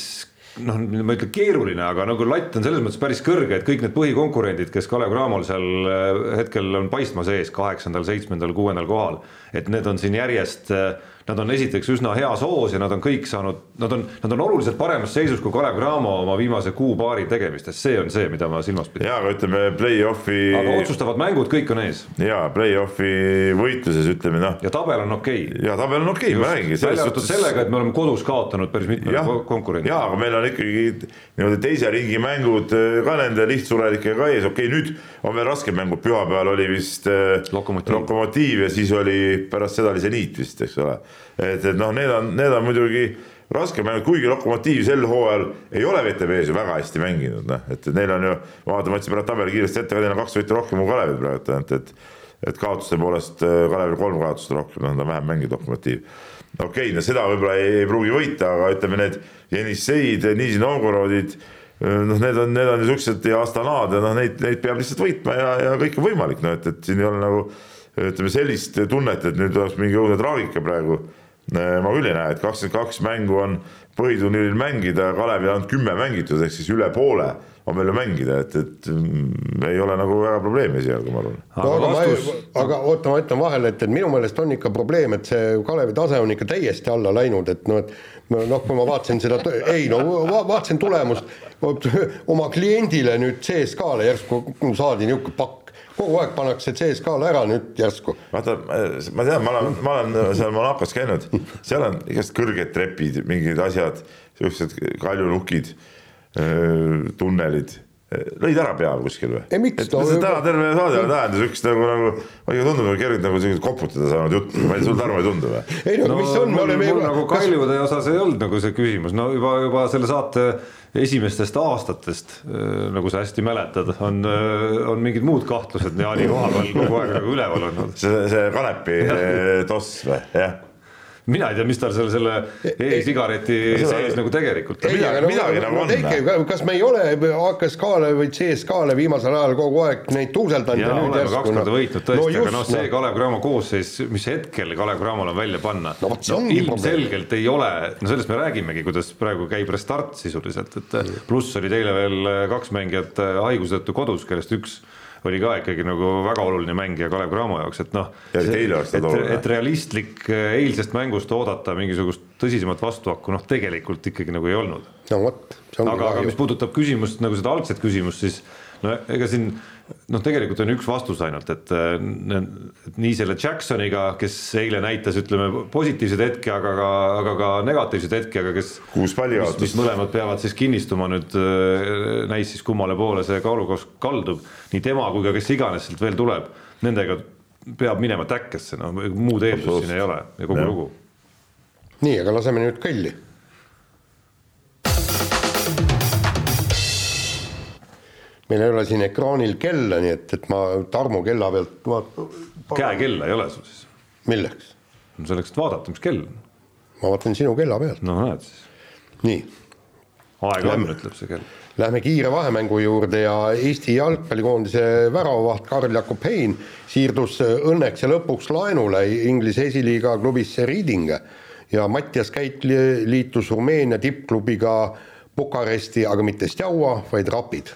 noh, ma ei ütle keeruline, aga nagu latt on selles mõttes päris kõrge, et kõik need põhikonkurendid, kes Kalev Cramol seal äh, hetkel on paistmas ees kaheksandal, seitsmendal, kuuendal kohal, et need on siin järjest äh, nad on esiteks üsna heas hoos ja nad on kõik saanud, nad on, nad on oluliselt paremas seisus kui Kalev Cramo oma viimase kuu-paari tegemistes, see on see, mida ma silmas pidan. jaa, aga ütleme play-off'i. aga otsustavad mängud, kõik on ees. jaa, play-off'i võitluses ütleme noh. ja tabel on okei okay.. jaa, tabel on okei okay,, ma räägingi. välja arvatud sellega, et me oleme kodus kaotanud päris mitmele konkurendile. jaa, aga meil on ikkagi niimoodi teise ringi mängud äh, ka nende lihtsurelikega ees, okei okay,, nüüd on veel rasked mängud, pühapäeval oli vist äh, Lokomotiiv. Lokomotiiv ja siis oli, pärast seda oli Zeniit vist, eks ole et, et noh, need on, need on muidugi raske mängida, kuigi Lokomotiiv sel hooajal ei ole VTV-s ju väga hästi mänginud, noh, et neil on ju, ma vaatan, ma võtsin praegu tabeli kiiresti ette, neil on kaks võitu rohkem kui Kalevil praegu, et, et et kaotuste poolest äh, Kalevil kolm kaotust rohkem, noh, nad on vähem mänginud Lokomotiiv. okei okay,, no seda võib-olla ei, ei pruugi võita, aga ütleme, need Jenisseid, Nižni Novgorodid, noh, need on, need on niisugused ja Astanad ja noh, neid, neid peab lihtsalt võitma ja, ja kõik on võimalik, noh, et, et siin ei ole nagu ütleme sellist tunnet, et nüüd oleks mingi õudne traagika praegu Äh, ma küll ei näe, et kakskümmend kaks mängu on põhiturniiril mängida, Kalevil ainult kümme mängitud, ehk siis üle poole on veel ju mängida, et, et mm, ei ole nagu väga probleemi esialgu, ma arvan. no aga vastus... aga oota, ma ütlen vahele, et, et minu meelest on ikka probleem, et see Kalevi tase on ikka täiesti alla läinud, et noh, et noh, kui ma vaatasin seda, ei no va vaatasin tulemust oma kliendile nüüd CSKA-le järsku saadi niisugune pakk kogu aeg pannakse CSKA-le ära nüüd järsku. vaata, ma tean, ma olen, ma olen seal Monacos käinud, seal on igast kõrged trepid, mingid asjad, siuksed kaljunukid, tunnelid lõid ära peal kuskil või? No, täna terve saade on tähendas üks nagu, nagu, ma ikka tundub, kergelt nagu sellised koputada saanud juttu, ma ei tea, sul Tarmo ei tundu või? ei no, no mis on, me oleme juba. nagu Kaljude osas ei olnud nagu see küsimus, no juba, juba selle saate esimestest aastatest, äh, nagu sa hästi mäletad, on, äh, on mingid muud kahtlused Jaani koha peal kogu aeg nagu üleval olnud. see, see kanepi toss või, jah mina ei tea, mis tal selle, selle e-sigareti sees nagu tegelikult. ei, aga midagi nagu on. Noh. kas me ei ole HKSK-le või CSKA-le viimasel ajal kogu aeg neid tuuseldanud ja, ja nüüd järsku. kaks korda võitnud tõesti no, aga noh, see Kalev Cramo koosseis, mis hetkel Kalev Cramol on välja panna no,, no, ilmselgelt ei ole, no sellest me räägimegi, kuidas praegu käib restart sisuliselt, et pluss oli teile veel kaks mängijat haiguse tõttu kodus, kellest üks oli ka ikkagi nagu väga oluline mängija Kalev Cramo jaoks, et noh, et, et realistlik eh, eilsest mängust oodata mingisugust tõsisemat vastuhakku, noh, tegelikult ikkagi nagu ei olnud. no vot. aga, aga mis puudutab küsimust nagu seda algset küsimust, siis no ega siin noh, tegelikult on üks vastus ainult, et, et nii selle Jacksoniga, kes eile näitas, ütleme positiivseid hetki, aga ka, aga ka negatiivseid hetki, aga kes. kuus pallijaotust. mis mõlemad peavad siis kinnistuma nüüd, näis siis kummale poole see kaalukoht kaldub. nii tema kui ka kes iganes sealt veel tuleb, nendega peab minema täkkesse, no muud eeldust siin ei ole ja kogu ja. lugu. nii, aga laseme nüüd kõlli meil ei ole siin ekraanil kella, nii et, et ma Tarmo kella pealt vaat-. käekella ei ole sul siis? milleks? no selleks, et vaadata, mis kell on. ma vaatan sinu kella pealt. no näed siis. nii. aeg on, ütleb see kell. Lähme kiire vahemängu juurde ja Eesti jalgpallikoondise väravavaht Karl-Jakob Hein siirdus õnneks ja lõpuks laenule Inglise esiliiga klubisse Reading ja Mattias Käit liitus Rumeenia tippklubiga Bukaresti, aga mitte Stjaua, vaid Rapid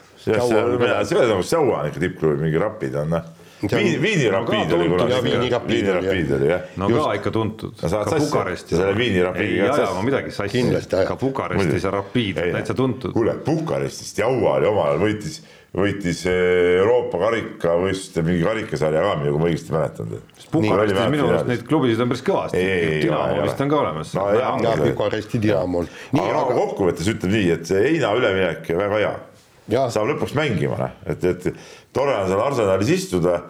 see oli nagu Saua on ikka tippklubi, mingi Rapid on noh. Viini, Viini Rapid oli kunagi. Viini Rapid oli jah. no ka ikka tuntud. ka Bukarestis. selle Viini Rapidiga. ei aja ma midagi sassi. ka Bukarestis ja Rapid, täitsa tuntud. kuule, Bukarestist Jaua oli omal ajal võitis võitis eh, Euroopa karikavõistluste mingi karikasarja ka, kui ma õigesti mäletan. Bukarestis minu arust neid klubisid on päris kõvasti, Dinamo vist on ka olemas. no jaa, Bukaresti Dinamo on. aga kokkuvõttes ütleme nii, et see heina üleminek väga hea saab lõpuks mängima, noh, et, et tore on seal Arsenalis istuda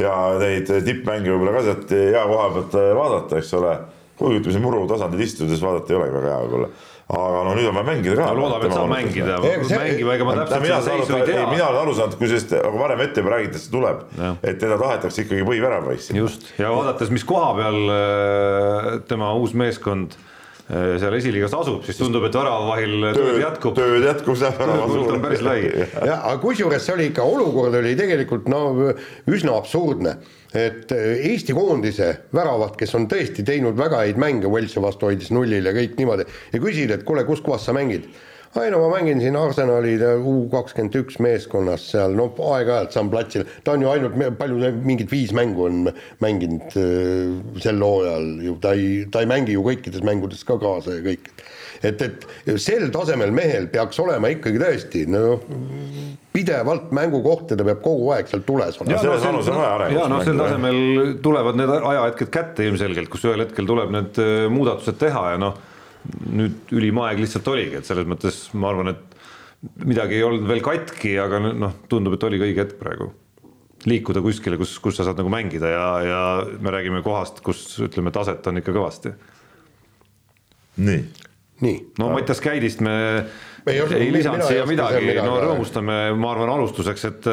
ja neid tippmänge võib-olla ka sealt hea koha pealt vaadata, eks ole. kuigi ütleme, siin muru tasandil istudes vaadata ei olegi väga hea võib-olla aga no nüüd on vaja mängida ka. loodame, et saab mängida, mängima, ega ma täpselt seda seisu ei tea. mina olen aru saanud, kui sellest nagu varem ette juba räägitud, see tuleb, et teda tahetakse ikkagi põhiväravaisse. just, ja vaadates, mis koha peal äh, tema uus meeskond seal esiliigas asub, siis tundub, et väravavahil tööd jätkub. tööd jätkub, see väravasuur on päris lai. jah, aga kusjuures see oli ikka, olukord oli tegelikult no üsna absurdne, et äh, Eesti koondise väravad, kes on tõesti teinud väga häid mänge, Walesi vastu hoidis nullil ja kõik niimoodi. Ja küsid, et kuule, kus kohas sa mängid ei no ma mängin siin Arsenali U kakskümmend üks meeskonnas seal, no aeg-ajalt saan platsile, ta on ju ainult, palju, mingid viis mängu on mänginud äh, sel hooajal ju, ta ei, ta ei mängi ju kõikides mängudes ka kaasa ja kõik. et, et sel tasemel mehel peaks olema ikkagi tõesti no pidevalt mängukohta, ta peab kogu aeg seal tules olema. selles vanus on vaja arengut. ja noh, sel tasemel tulevad need ajahetked kätte ilmselgelt, kus ühel hetkel tuleb need äh, muudatused teha ja noh, nüüd ülim aeg lihtsalt oligi, et selles mõttes ma arvan, et midagi ei olnud veel katki, aga noh, tundub, et oligi õige hetk praegu liikuda kuskile, kus, kus sa saad nagu mängida ja, ja me räägime kohast, kus ütleme, taset on ikka kõvasti. nii. nii. no Mattias Käidist me ei, ei lisanud siia midagi, midagi, no rõõmustame, ma arvan, alustuseks, et,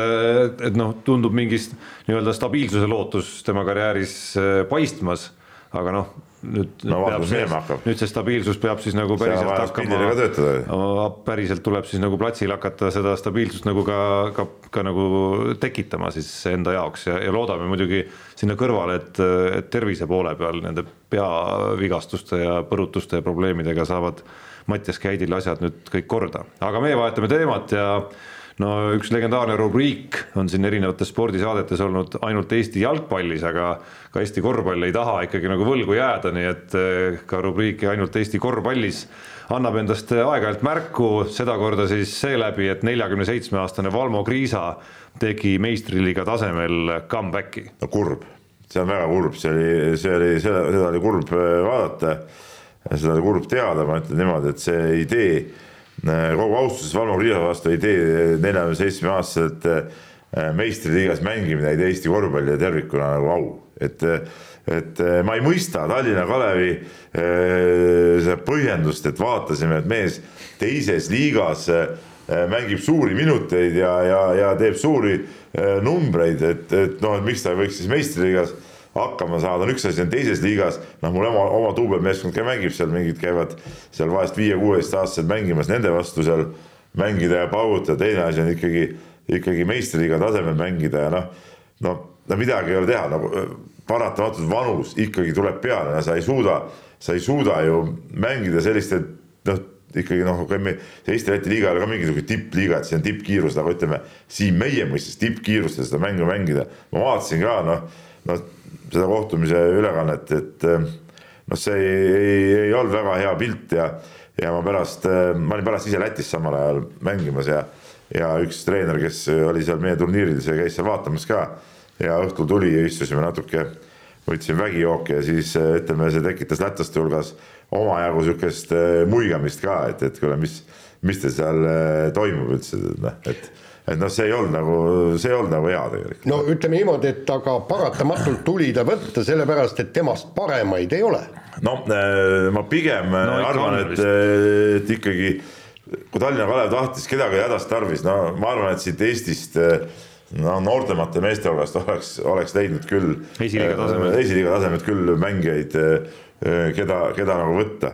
et noh, tundub mingist nii-öelda stabiilsuse lootus tema karjääris äh, paistmas, aga noh nüüd no, peab see, nüüd see stabiilsus peab siis nagu päriselt hakkama, päriselt tuleb siis nagu platsil hakata seda stabiilsust nagu ka, ka, ka nagu tekitama siis enda jaoks ja, ja loodame muidugi sinna kõrvale, et, et tervise poole peal nende peavigastuste ja põrutuste ja probleemidega saavad Mattias Käidil asjad nüüd kõik korda, aga meie vahetame teemat ja no üks legendaarne rubriik on siin erinevates spordisaadetes olnud ainult Eesti jalgpallis, aga ka Eesti korvpall ei taha ikkagi nagu võlgu jääda, nii et eh, ka rubriiki ainult Eesti korvpallis annab endast aeg-ajalt märku, sedakorda siis seeläbi, et neljakümne seitsme aastane Valmo Kriisa tegi meistriliiga tasemel comeback'i. no kurb, see on väga kurb, see oli, see oli, seda, seda oli kurb eh, vaadata. seda oli kurb teada, ma ütlen niimoodi, et see idee kogu austuses Valmo Kriisa vastu ei tee neljakümne seitsme aastaselt äh, meistriliigas mängimine ei tee Eesti korvpallile tervikuna nagu au, et, et äh, ma ei mõista Tallinna Kalevi seda põhjendust, et vaatasime, et mees teises liigas mängib suuri minuteid ja, ja, ja teeb suuri numbreid, et, et noh, et miks ta ei võiks siis meistriliigas hakkama saada, on üks asi on teises liigas, noh, mul oma, oma duubelmeeskond ka mängib seal, mingid käivad seal vahest viie-kuueteistaastased mängimas, nende vastu seal mängida ja paugutada, teine asi on ikkagi, ikkagi meistriliiga tasemel mängida ja noh, no, no midagi ei ole teha, nagu paratamatult vanus ikkagi tuleb peale, no sa ei suuda, sa ei suuda ju mängida selliste noh, ikkagi noh, Eesti-Läti liiga ei ole ka mingisugune tippliiga, et see on tippkiirus, aga ütleme siin meie mõistes tippkiirustel seda mängu mängida, ma vaatasin ka noh, noh seda kohtumise ülekannet, et eh, noh, see ei, ei, ei olnud väga hea pilt ja, ja ma pärast, eh, ma olin pärast ise Lätis samal ajal mängimas ja, ja üks treener, kes oli seal meie turniiril, see käis seal vaatamas ka ja õhtul tuli ja istusime natuke, võtsime vägijooke ja siis eh, ütleme, see tekitas lätlaste hulgas omajagu sihukest muigamist ka, et, et kuule, mis, mis teil seal toimub üldse, noh, et et noh, see ei olnud nagu, see ei olnud nagu hea tegelikult. no ütleme niimoodi, et aga paratamatult tuli ta võtta, sellepärast et temast paremaid ei ole. no äh, ma pigem no, arvan, et, äh, et ikkagi kui Tallinna Kalev tahtis kedagi hädast tarvis, no ma arvan, et siit Eestist no noortemate meeste hulgast oleks, oleks leidnud küll esiliiga tasemel, esiliiga tasemel küll mängijaid, keda, keda nagu võtta.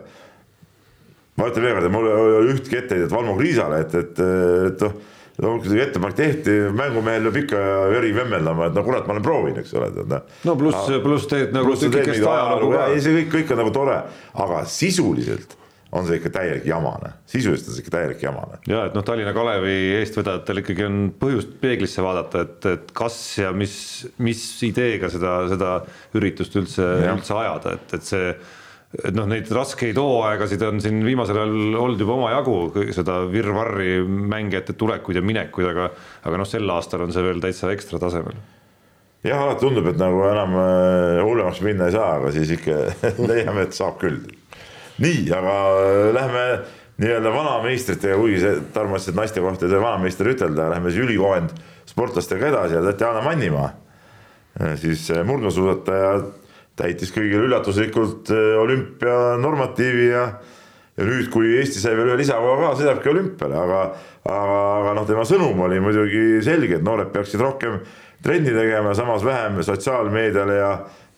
ma ütlen veel kord, et mul ei ole ühtki etteheidet Valmo Kriisale, et, et, et noh no kui ettepanek tehti, mängumehel peab ikka veri vemmeldama, et no kurat, ma olen proovinud, eks ole, tead noh. no pluss, pluss teed nagu tükikest ajalugu ka. ei, see kõik, kõik on nagu tore, aga sisuliselt on see ikka täielik jamane, sisuliselt on see ikka täielik jamane. ja et noh, Tallinna Kalevi eestvedajatel ikkagi on põhjust peeglisse vaadata, et, et kas ja mis, mis ideega seda, seda üritust üldse, üldse ajada, et, et see noh, neid raskeid hooaegasid on siin viimasel ajal olnud juba omajagu, seda virvarri mängijate tulekuid ja minekuid, aga aga noh, sel aastal on see veel täitsa ekstra tasemel. jah, alati tundub, et nagu enam äh, hullemaks minna ei saa, aga siis ikka leiame, et saab küll. nii, aga äh, lähme nii-öelda vanameistrite, kuigi see Tarmo ütles, et naiste kohta ei tohi vanameister ütelda, lähme siis ülikohend sportlastega edasi ja Tatjana Mannimaa, äh, siis murdmaasuusataja täitis kõigile üllatuslikult äh, olümpianormatiivi ja ja nüüd, kui Eesti sai veel ühe lisakoha ka, sõidabki olümpiale, aga, aga, aga noh, tema sõnum oli muidugi selge, et noored peaksid rohkem trenni tegema, samas vähem sotsiaalmeediale ja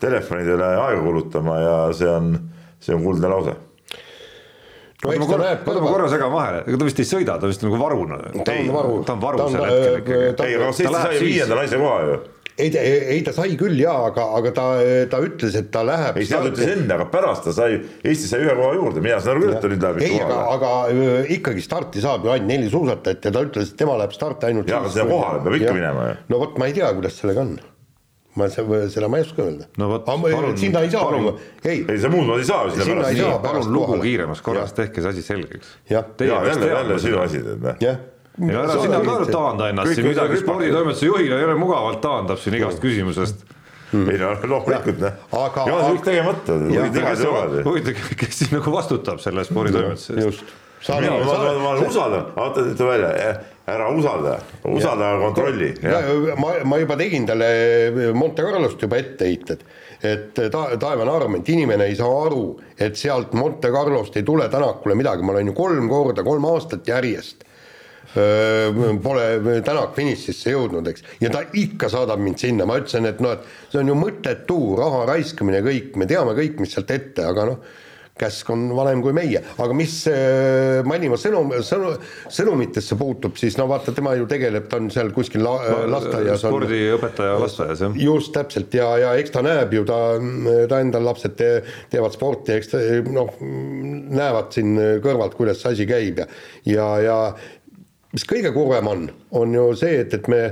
telefonidele aega kulutama ja see on, see on kuldne lause no, oota, ma korra, oota, ma korra segan vahele, ega ta vist ei sõida, ta vist nagu varuna. ta on varu. ta on varu sel hetkel ikkagi. ei, aga Eesti sai viienda naise koha ju ei, ei ta sai küll jaa, aga, aga ta, ta ütles, et ta läheb. ei, seda ütles enne, aga pärast ta sai, Eesti sai ühe koha juurde, mina saan aru küll, et ta nüüd läheb. ei, aga, aga ikkagi starti saab ju ainult neli suusatajat ja ta ütles, et tema läheb starti ainult. jaa, aga sinna kohale peab ikka minema ju. no vot, ma ei tea, kuidas sellega on ma seda ma ei oska öelda. no vot, palun, sinna ei saa palun, ei, ei sa muud moodi ei saa sinna pärast. palun lugu kiiremas korras, tehke see asi selgeks. ja, jälle, jälle sinu asi tead, jah ei ära sina ka taanda ennast siin midagi sporditoimetuse juhina ei ole mugavalt taandab siin igast küsimusest. Hmm. ei no loomulikult noh, jumal kõik tegemata. huvitav, kes siis nagu vastutab selle sporditoimetuse eest? just. mina, ma, ma, ma usaldan, vaata ütle välja, ära usalda, usalda, kontrolli. ma, ma juba tegin talle Monte Carlost juba etteheited, et ta, taevane arm, et inimene ei saa aru, et sealt Monte Carlost ei tule Tänakule midagi, ma olen ju kolm korda, kolm aastat järjest pole Tänak finišisse jõudnud, eks, ja ta ikka saadab mind sinna, ma ütlesin, et noh, et see on ju mõttetu raha raiskamine kõik, me teame kõik, mis sealt ette, aga noh, käsk on vanem kui meie, aga mis Mannimaa sõnum, sõnum, sõnumitesse puutub, siis no vaata, tema ju tegeleb, ta on seal kuskil la, lasteaias. spordiõpetaja lasteaias, jah. just täpselt. Ja, ja eks ta näeb ju, ta, ta endal lapsed te, teevad sporti, eks ta noh, näevad siin kõrvalt, kuidas see asi käib ja, ja, ja mis kõige kurvem on, on ju see, et, et me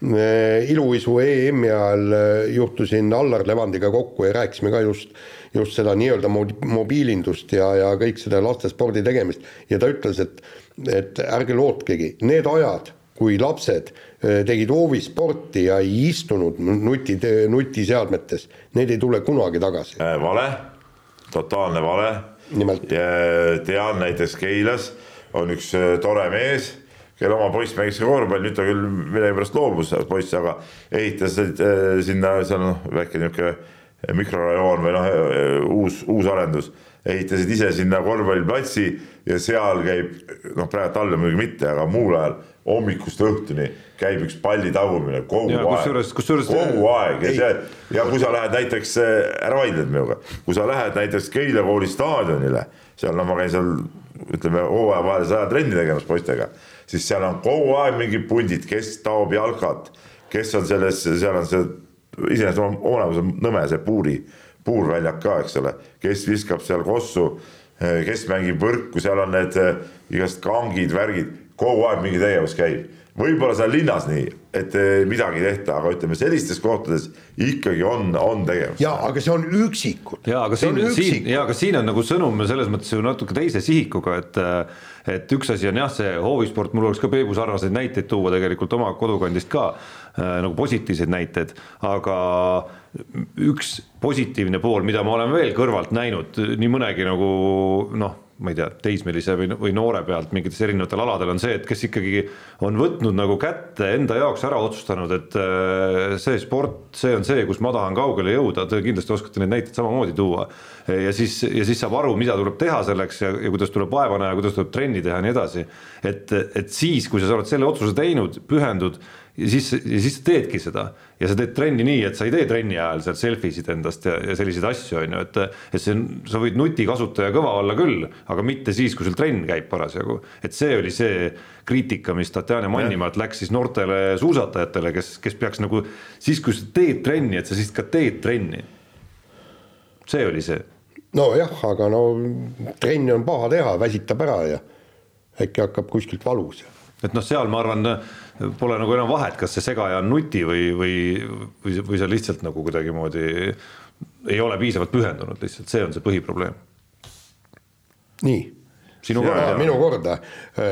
me iluuisu EM-i ajal äh, juhtusin Allar Levandiga kokku ja rääkisime ka just, just seda nii-öelda mobiilindust ja, ja kõik seda lastespordi tegemist ja ta ütles, et, et ärge lootkegi, need ajad, kui lapsed äh, tegid hoovisporti ja ei istunud nuti, nutiseadmetes, need ei tule kunagi tagasi äh,. vale, totaalne vale. tean näiteks Keilas on üks tore mees kelle oma poiss mängis ka korvpalli, nüüd ta küll millegipärast loobus sellest poiss, aga ehitas äh, sinna, seal noh, väike niisugune mikrorajoon või noh, uus, uus arendus, ehitasid ise sinna korvpalliplatsi ja seal käib, noh, praegu talvel muidugi mitte, aga muul ajal hommikust õhtuni käib üks palli tagumine kogu ja, aeg, kogu aeg ja see ja kui sa lähed näiteks, ära vaidle minuga, kui sa lähed näiteks Keila kooli staadionile, seal noh, ma käin seal ütleme hooaja vahel saja trenni tegemas poistega siis seal on kogu aeg mingid pundid, kes taob jalkat, kes on selles, seal on see iseenesest olemas on nõme see puuri, puurväljak ka, eks ole, kes viskab seal kossu, kes mängib võrku, seal on need eh, igast kangid, värgid, kogu aeg mingi tegevus käib võib-olla seal linnas nii, et eh, midagi ei tehta, aga ütleme sellistes kohtades ikkagi on, on tegevust. ja aga see on üksikud. ja aga siin, siin ja aga siin on nagu sõnum selles mõttes ju natuke teise sihikuga, et et üks asi on jah, see hoovisport, mul oleks ka Peebu sarnaseid näiteid tuua tegelikult oma kodukandist ka äh, nagu positiivseid näiteid, aga üks positiivne pool, mida ma olen veel kõrvalt näinud nii mõnegi nagu noh ma ei tea, teismelise või, või noore pealt mingitel erinevatel aladel on see, et kes ikkagi on võtnud nagu kätte enda jaoks ära otsustanud, et äh, see sport, see on see, kus ma tahan kaugele jõuda, te kindlasti oskate neid näiteid samamoodi tuua. ja siis, ja siis saab aru, mida tuleb teha selleks ja, ja kuidas tuleb vaeva näha, kuidas tuleb trenni teha ja nii edasi. et, et siis, kui sa oled selle otsuse teinud, pühendud ja siis, ja siis sa teedki seda ja sa teed trenni nii, et sa ei tee trenni ajal seal selfie sid endast ja, ja selliseid asju, on ju, et et see on, sa võid nutikasutaja kõva olla küll, aga mitte siis, kui sul trenn käib parasjagu. et see oli see kriitika, mis Tatjana Mannimaalt läks siis noortele suusatajatele, kes, kes peaks nagu siis, kui sa teed trenni, et sa siis ka teed trenni. see oli see. nojah, aga no trenni on paha teha, väsitab ära ja äkki hakkab kuskilt valus ja et noh, seal ma arvan, pole nagu enam vahet, kas see segaja on nuti või, või, või, või sa lihtsalt nagu kuidagimoodi ei ole piisavalt pühendunud, lihtsalt see on see põhiprobleem. nii. sinu kord. minu kord,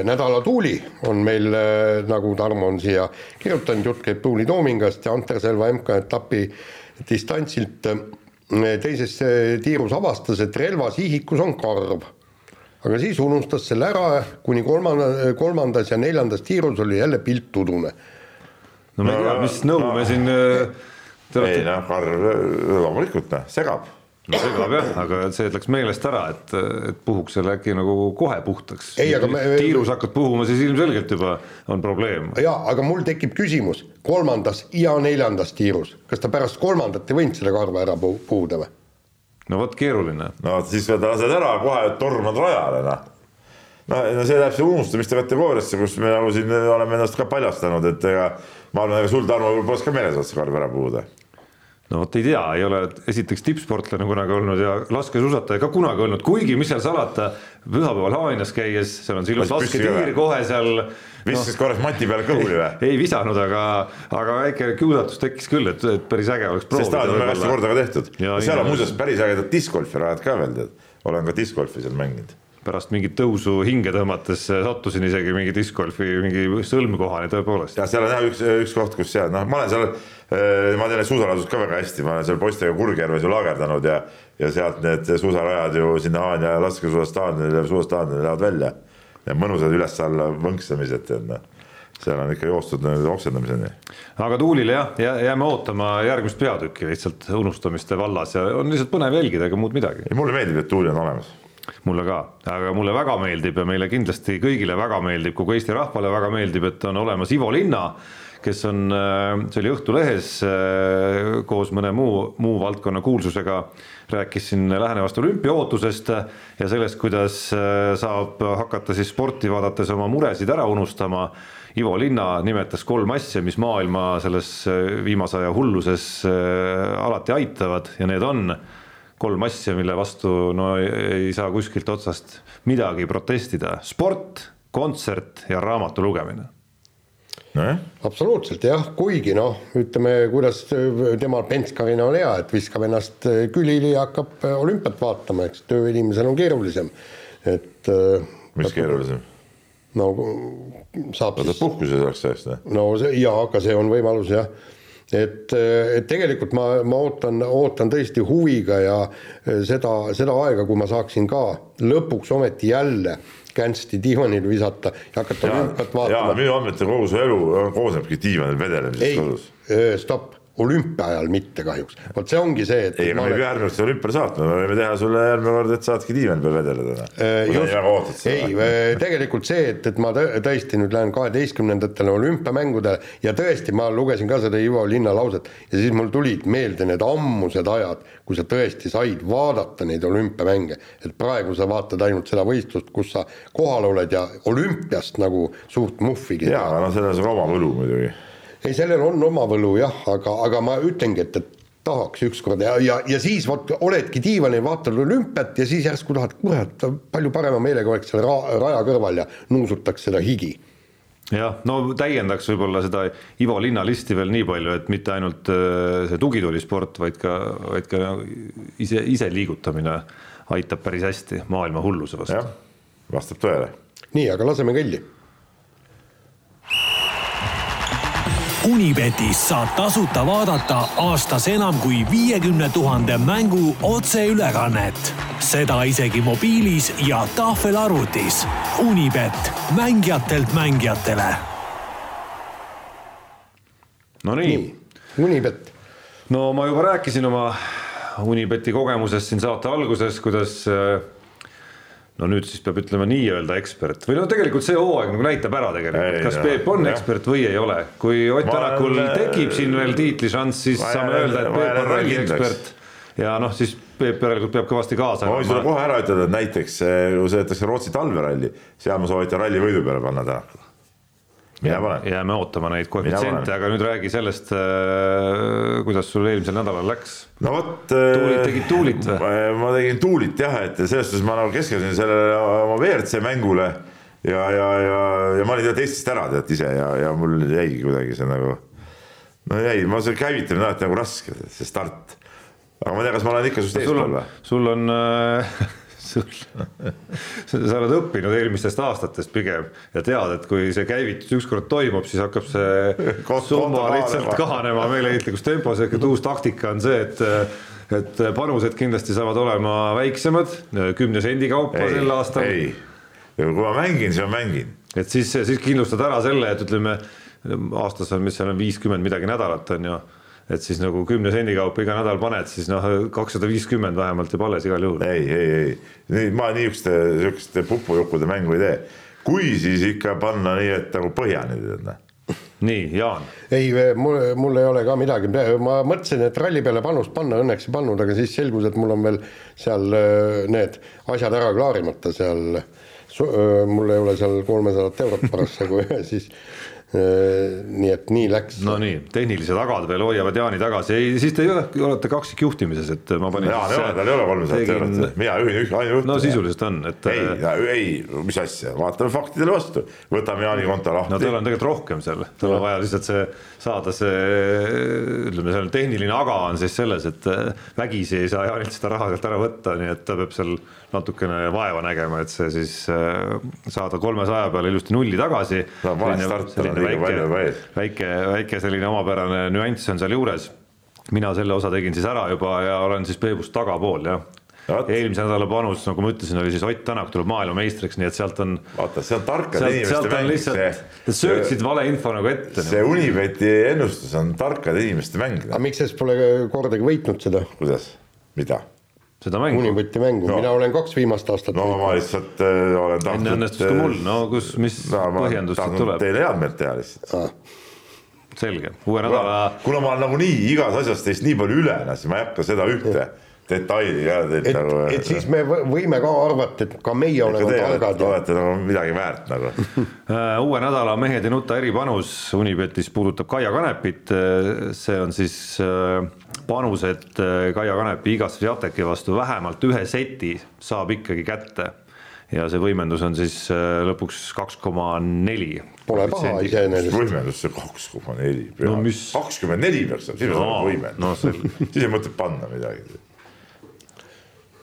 nädala tuuli on meil, nagu Tarmo on siia kirjutanud, jutt käib Tuuli Toomingast ja Anterselva MK-etapi distantsilt teises tiirus avastas, et relvasihikus on karv aga siis unustas selle ära, kuni kolmanda, kolmandas ja neljandas tiirus oli jälle pilt udune. no ma ei tea, mis nõu me siin äh, ei noh, Karl loomulikult noh, segab. no segab jah, aga see läks meelest ära, et, et puhuks selle äkki nagu kohe puhtaks. Me... tiirus hakkad puhuma, siis ilmselgelt juba on probleem. jaa, aga mul tekib küsimus, kolmandas ja neljandas tiirus, kas ta pärast kolmandat ei võinud selle karva ära puhuda või? No vot keeruline. no siis lased ära, kohe tormad rajale noh. no, no see läheb siia unustamiste kategooriasse, kus me nagu siin oleme ennast ka paljastanud, et ega ma arvan, ega sul, Tarmo, poleks ka meeles otsa karv ära puhuda no vot ei tea, ei ole esiteks tippsportlane kunagi olnud ja laskesuusataja ka kunagi olnud, kuigi mis seal salata, pühapäeval Haanjas käies, seal on see ilus lasketiir kohe seal. viskas no, korraks mati peale kõhuli või? ei visanud, aga, aga väike kiusatus tekkis küll, et, et päris äge oleks proovida. see staadion on väga hästi korda ka tehtud. seal on muuseas päris ägedad discgolfi rajad ka veel tead, olen ka discgolfi seal mänginud pärast mingit tõusu hinge tõmmates sattusin isegi mingi discgolfi mingi sõlmkohani tõepoolest. ja seal on jah üks, üks koht, kus seal, noh, ma olen seal, eh, ma tean suusaradust ka väga hästi, ma olen seal poistega Kurgjärves ju laagerdanud ja ja sealt need suusarajad ju sinna Haanja laskesuusastaadionile, suusastaadionile lähevad välja. ja mõnusad üles-alla võnksamised, tead noh seal on ikka joostud oksendamiseni. aga Tuulile jah, jääme ootama järgmist peatükki lihtsalt unustamiste vallas ja on lihtsalt põnev jälgida, ega muud midagi. mulle meeldib, et Tuuli on olemas mulle ka, aga mulle väga meeldib ja meile kindlasti kõigile väga meeldib, kogu Eesti rahvale väga meeldib, et on olemas Ivo Linna, kes on, äh, see oli Õhtulehes äh, koos mõne muu, muu valdkonna kuulsusega, rääkis siin lähenevast olümpiaootusest ja sellest, kuidas äh, saab hakata siis sporti vaadates oma muresid ära unustama. Ivo Linna nimetas kolm asja, mis maailma selles viimase aja hulluses alati aitavad ja need on kolm asja, mille vastu no ei saa kuskilt otsast midagi protestida, sport, kontsert ja raamatu lugemine no,. absoluutselt jah, kuigi noh, ütleme, kuidas temal pentskarina on hea, et viskab ennast külili ja hakkab olümpiat vaatama, eks tööinimesel on keerulisem, et. mis keerulisem? no saab. võtad puhkuse selleks ajaks või? no see jaa, aga see on võimalus jah et, et tegelikult ma, ma ootan, ootan tõesti huviga ja seda, seda aega, kui ma saaksin ka lõpuks ometi jälle känsti diivanil visata ja hakata olümpiat vaatama. minu andmetel kogu su elu koosnebki diivanil vedelemisest kodus. stopp olümpia ajal mitte kahjuks, vot see ongi see, et. ei, aga me ei pea järgmine kord olümpiale saatma, me võime teha sulle järgmine kord, et saadki diivani peal vedeleda. Äh, ei, äh, tegelikult see, et, et ma tõesti nüüd lähen kaheteistkümnendatele olümpiamängudele ja tõesti, ma lugesin ka seda Ivo Linna lauset ja siis mul tulid meelde need ammused ajad, kui sa tõesti said vaadata neid olümpiamänge, et praegu sa vaatad ainult seda võistlust, kus sa kohal oled ja olümpiast nagu suurt muhvigi. jaa, aga no selles on oma võlu muidugi ei, sellel on oma võlu jah, aga, aga ma ütlengi, et, et tahaks ükskord ja, ja, ja siis vot oledki diivanil, vaatad olümpiat ja siis järsku tahad, kurat, palju parema meelega oleks seal ra raja kõrval ja nuusutaks seda higi jah, no täiendaks võib-olla seda Ivo Linna listi veel nii palju, et mitte ainult äh, see tugitoolisport, vaid ka, vaid ka ise, ise liigutamine aitab päris hästi maailma hulluse vastu. vastab tõele. nii, aga laseme kõlli Unibetis saab tasuta vaadata aastas enam kui viiekümne tuhande mängu otseülekannet. seda isegi mobiilis ja tahvelarvutis. Unibet, mängijatelt mängijatele. Nonii nii,. Unibet. no ma juba rääkisin oma Unibeti kogemusest siin saate alguses, kuidas äh, no nüüd siis peab ütlema nii-öelda ekspert või no tegelikult see hooaeg nagu näitab ära tegelikult, kas Peep on jah. ekspert või ei ole. kui Ott Tänakul tekib siin veel tiitlišanss, siis saame öelda, et Peep on ralli ekspert ja noh, siis Peep järelikult peab kõvasti kaasa. ma võin sulle kohe ära ütelda, et näiteks kui sõidetakse Rootsi talveralli, seal ma soovitan ralli võidu peale panna Tänakule. Jääme ootama neid koefitsiente, aga nüüd räägi sellest, äh, kuidas sul eelmisel nädalal läks. no vot. tuulid, tegid tuulit või? ma tegin tuulit jah, et selles suhtes ma nagu keskendusin sellele oma WRC mängule ja, ja, ja, ja ma olin tead Eestist ära tead ise ja, ja mul jäigi kuidagi see nagu. no jäi, ma see käivitamine alati nagu raske, see start. aga ma ei tea, kas ma olen ikka sinust eespool või? sul on äh, sa oled õppinud eelmistest aastatest pigem ja tead, et kui see käivitus ükskord toimub, siis hakkab see summa lihtsalt kahanema meeleheitlikus tempos, ehk et uus taktika on see, et et panused kindlasti saavad olema väiksemad, kümne sendi kaupa ei, sel aastal. ei, kui ma mängin, siis ma mängin. et siis, siis kindlustad ära selle, et ütleme aastas on, mis seal on viiskümmend midagi nädalat on ju et siis nagu kümne sendi kaupa iga nädal paned, siis noh, kakssada viiskümmend vähemalt jääb alles igal juhul. ei, ei, ei, nii ma niisuguste, niisuguste pupujuppude mängu ei tee. kui, siis ikka panna nii, et nagu põhjani tead noh nii, Jaan. ei, mul, mul ei ole ka midagi, ma mõtlesin, et ralli peale panust panna, õnneks ei pannud, aga siis selgus, et mul on veel seal äh, need asjad ära klaarimata seal mul ei ole seal kolmesadat eurot parasjagu ja siis Äh, nii et nii läks. no nii, tehnilised agad veel hoiavad Jaani tagasi, ei siis te olete kaksikjuhtimises, et ma panin. Jaan ei ole, tal ei ole kolmesadat eurot, mina juhin üks ainujuhti. no sisuliselt on, et. ei, äh, ei, mis asja, vaatame faktidele vastu, võtame Jaani konto lahti. no teil on tegelikult rohkem seal, teil on vaja lihtsalt see saada see, ütleme, seal tehniline aga on siis selles, et äh, vägisi ei saa Jaanilt seda raha sealt ära võtta, nii et ta peab seal natukene vaeva nägema, et see siis saada kolmesaja peale ilusti nulli tagasi. selline väike, väike, väike selline omapärane nüanss on seal juures. mina selle osa tegin siis ära juba ja olen siis Peebust tagapool jah eelmise nädala panus, nagu ma ütlesin, oli siis Ott Tänak tuleb maailmameistriks, nii et sealt on. vaata, see on tarkade inimeste mäng. lihtsalt, nad söötsid valeinfo nagu ette. see Unibeti ennustus on tarkade inimeste mäng. aga miks sa siis pole kordagi võitnud seda? kuidas, mida? Seda mängu. Unibeti mängu no., mina olen kaks viimast aastat. no ma lihtsalt äh, olen tahtnud. enne õnnestus ka mul, no kus, mis no, põhjendus siit tuleb? Teile head meelt teha lihtsalt ah. selge, uue nädala. kuna ma olen nagunii igas asjas teist nii palju üle, siis ma ei hakka seda ühte detaili ka teilt nagu. et siis me võime ka arvata, et ka meie oleme targad. olete nagu midagi väärt nagu äh, uue nädala Mehed ei nuta eripanus Unibetis puudutab Kaia Kanepit, see on siis äh, panus, et äh, Kaia Kanepi igas Sviateki vastu vähemalt ühe seti saab ikkagi kätte ja see võimendus on siis lõpuks kaks koma neli. Pole paha iseenesest. võimendus see kaks koma neli, kakskümmend neli peaks olema, siis on võimendus, siis ei mõtle panna midagi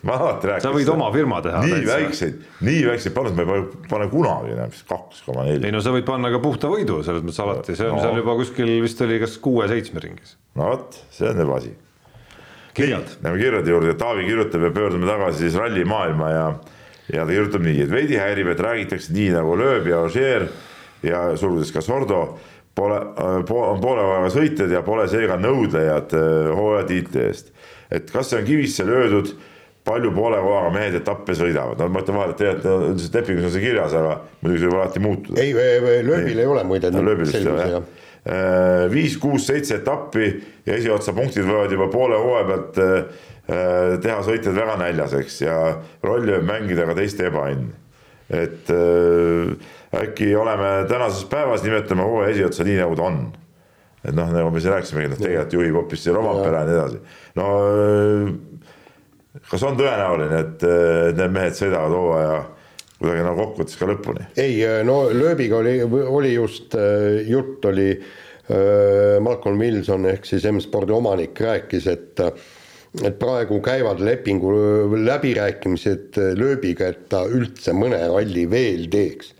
ma alati rääkisin. sa võid oma firma teha. nii väikseid, nii väikseid panuseid ma ei pane kunagi enam, siis kaks koma neli. ei no sa võid panna ka puhta võidu selles mõttes alati, see on no. seal juba kuskil vist oli kas kuue-seitsme ringis. no vot, see on juba asi. kirjad. Lähme kirjade juurde, Taavi kirjutab ja pöördume tagasi siis rallimaailma ja, ja ta kirjutab nii, et veidi häirib, et räägitakse nii nagu Lööb ja Ožeer ja sulgudes ka Sordo pole, on poole hooajaga sõitjad ja pole seega nõudlejad äh, hooajatiitli eest. et kas see on kivisse löödud palju poole kohaga mehed etappe sõidavad, no ma ütlen vahele, et tegelikult üldiselt lepingus on see kirjas, aga muidugi see võib alati muutuda. ei, lööbil ei ole muide. Äh, viis, kuus, seitse etappi ja esiotsa punktid võivad juba poole hooaja pealt äh, teha sõitjad väga näljaseks ja rolli võib mängida ka teiste ebaõnn. et äh, äkki oleme tänases päevas, nimetame hooaja esiotsa nii, nagu ta on et noh, nagu me siin rääkisimegi, noh tegelikult juhib hoopis Rompera ja nii edasi. no kas on tõenäoline, et need mehed sõidavad hooaja kuidagi nagu kokkuvõttes ka lõpuni? ei, no lööbiga oli, oli just äh, jutt oli äh,, Malcolm Wilson ehk siis M-spordi omanik rääkis, et et praegu käivad lepingu läbirääkimised lööbiga, et ta üldse mõne ralli veel teeks.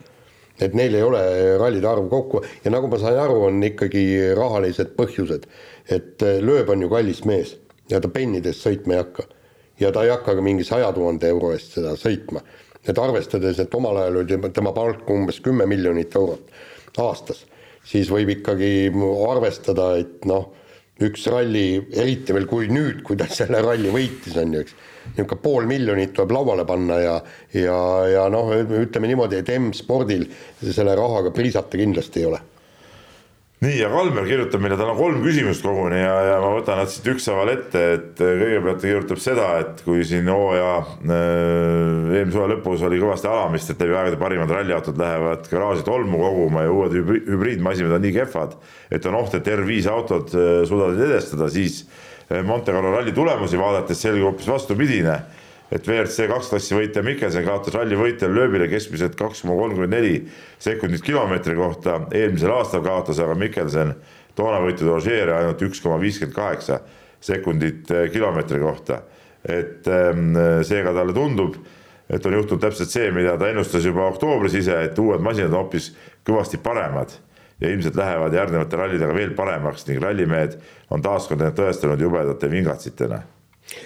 et neil ei ole rallide arv kokku ja nagu ma sain aru, on ikkagi rahalised põhjused. et lööb on ju kallis mees ja ta pennidest sõitma ei hakka ja ta ei hakka ka mingi saja tuhande euro eest seda sõitma. et arvestades, et omal ajal oli tema palk umbes kümme miljonit eurot aastas, siis võib ikkagi arvestada, et noh, üks ralli, eriti veel kui nüüd, kui ta selle ralli võitis, on ju, eks, niisugune pool miljonit tuleb lauale panna ja ja, ja noh, ütleme niimoodi, et M-spordil selle rahaga priisata kindlasti ei ole nii, ja Kalmer kirjutab meile, tal on kolm küsimust koguni ja, ja ma võtan nad siit ükshaaval ette, et äh, kõigepealt ta kirjutab seda, et kui siin hooaja äh, eelmise hooaja lõpus oli kõvasti alamist, et läbi aegade parimad ralliautod lähevad garaaži tolmu koguma ja uued hübriidmasinad on nii kehvad, et on oht, et R5 autod äh, suudavad edestada, siis Monte Carlo ralli tulemusi vaadates selgub hoopis vastupidine et WRC kaks klassi võitja Mikkelson kaotas ralli võitjale lööbile keskmiselt kaks koma kolmkümmend neli sekundit kilomeetri kohta, eelmisel aastal kaotas aga Mikkelson toona võitud Ožeeri ainult üks koma viiskümmend kaheksa sekundit eh, kilomeetri kohta. et ehm, seega talle tundub, et on juhtunud täpselt see, mida ta ennustas juba oktoobris ise, et uued masinad on hoopis kõvasti paremad ja ilmselt lähevad järgnevate rallidega veel paremaks ning rallimehed on taaskord end tõestanud jubedate vingatsitena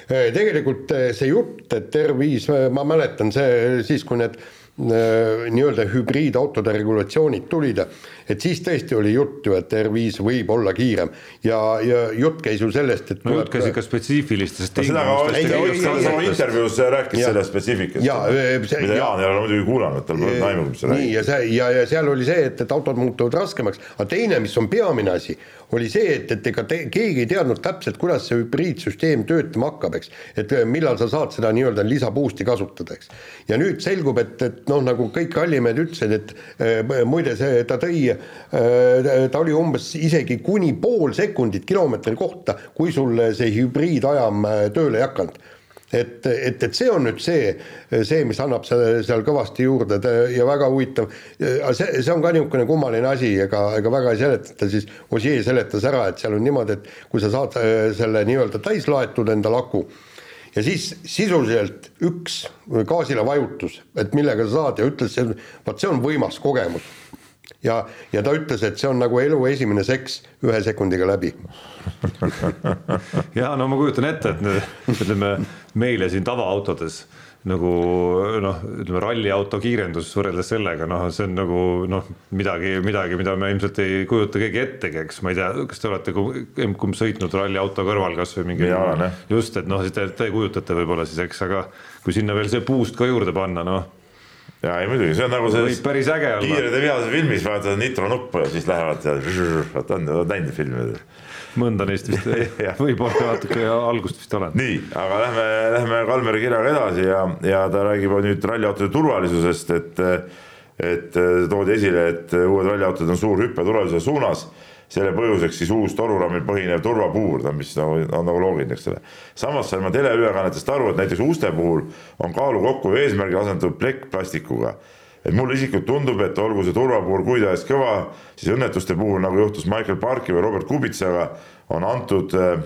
tegelikult äh, see jutt, et R5, äh, ma mäletan see siis, kui need nii-öelda hübriidautode regulatsioonid tulid, et siis tõesti oli juttu, et R5 võib olla kiirem ja, ja jutt käis ju sellest, et no jutt käis ikka spetsiifilistest tingimustest. intervjuus rääkis sellest spetsiifikast, mida Jaan ei ole muidugi kuulanud, tal pole aimu, mis sa räägid. nii, ja see, ja, ja seal oli see, et, et autod muutuvad raskemaks, aga teine, mis on peamine asi, oli see, et, et ega te, keegi ei teadnud täpselt, kuidas see hübriidsüsteem töötama hakkab, eks. et millal sa saad seda nii-öelda lisaboost'i kasutada, eks. ja nüüd selgub, et, et noh, nagu kõik rallimehed ütlesid, et äh, muide, see, ta tõi ta oli umbes isegi kuni pool sekundit kilomeetri kohta, kui sul see hübriidajam äh, tööle ei hakanud et, et, et see on nüüd see, see, mis annab seal, seal kõvasti juurde ja väga huvitav, see, see on ka niisugune kummaline asi, ega, ega väga ei seletata, siis Ossier seletas ära, et seal on niimoodi, et kui sa saad äh, selle nii-öelda täis laetud endale aku, ja siis sisuliselt üks gaasile vajutus, et millega sa saad ja ütles, vot see on võimas kogemus. Ja, ja ta ütles, et see on nagu elu esimene seks ühe sekundiga läbi ja no ma kujutan ette, et nüüd ütleme meile siin tavaautodes nagu noh, ütleme ralliauto kiirendus võrreldes sellega, noh, see on nagu noh, midagi, midagi, mida me ilmselt ei kujuta keegi ettegi, eks ma ei tea, kas te olete kumb sõitnud ralliauto kõrval kasvõi mingi. just, et noh, siis te, te kujutate võib-olla siis, eks, aga kui sinna veel see puust ka juurde panna, noh ja ei muidugi, see on nagu see päris äge olla. kiired ja vihased filmis vaatad nitro nuppu ja siis lähevad ja vaata on, oled näinud filmi mõnda neist vist võib-olla natuke algust vist olen. nii, aga lähme, lähme Kalmeri kirjaga edasi ja, ja ta räägib nüüd ralliautode turvalisusest, et et toodi esile, et uued ralliautod on suur hüpe turvalisuse suunas selle põhjuseks siis uus torurammil põhinev turvapuur, mis no, on nagu loogiline, eks ole. samas sain ma teleülekannetest aru, et näiteks uste puhul on kaalu kokkuhoiu eesmärgil asendatud plekkplastikuga et mulle isiklikult tundub, et olgu see turvapuur kui tahes kõva, siis õnnetuste puhul, nagu juhtus Michael Parki või Robert Kubitsaga, on antud äh,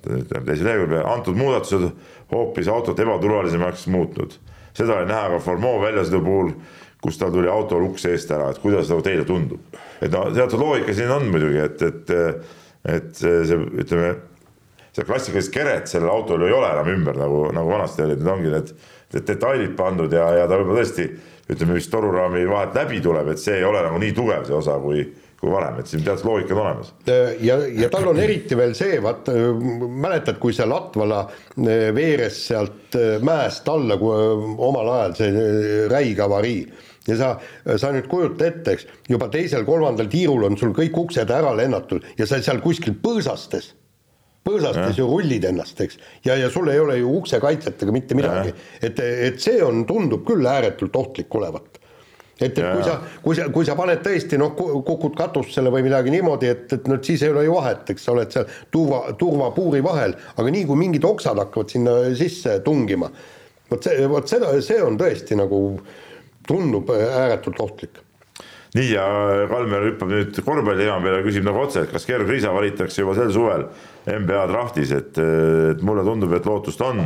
teise lehekülje peal, antud muudatused hoopis autot ebaturvalisemaks muutnud. seda oli näha ka Formoo väljasõidu puhul, kus tal tuli autol uks eest ära, et kuidas nagu teile tundub. et no teatud loogika siin on muidugi, et, et, et see, ütleme, see klassikalised keret sellel autol ju ei ole enam ümber nagu, nagu vanasti olid, need ongi need, need detailid pandud ja, ja ta võib-olla tõesti ütleme, mis toruraami vahelt läbi tuleb, et see ei ole nagu nii tugev see osa, kui, kui varem, et siin teatud loogika on olemas. ja, ja tal on eriti veel see, vaat mäletad, kui see Latvala eh, veeres sealt eh, mäest alla eh, omal ajal see räige avarii ja sa, sa nüüd kujuta ette, eks, juba teisel-kolmandal tiirul on sul kõik uksed ära lennatud ja sa seal kuskil põõsastes. Põõsastes ju rullid ennast, eks, ja, ja sul ei ole ju uksekaitset ega mitte midagi, et, et see on, tundub küll ääretult ohtlik olevat. Et, et kui sa, kui sa, kui sa paned tõesti noh, kukud katusele või midagi niimoodi, et, et noh, siis ei ole ju vahet, eks sa oled seal turva, turvapuuri vahel, aga nii kui mingid oksad hakkavad sinna sisse tungima, vot see, vot seda, see on tõesti nagu, tundub ääretult ohtlik. Nii ja Kalmer hüppab nüüd korvpalli teema peale, küsib nagu otse, et kas Gerg Riisa valitakse juba sel suvel NBA draftis, et, et mulle tundub, et lootust on.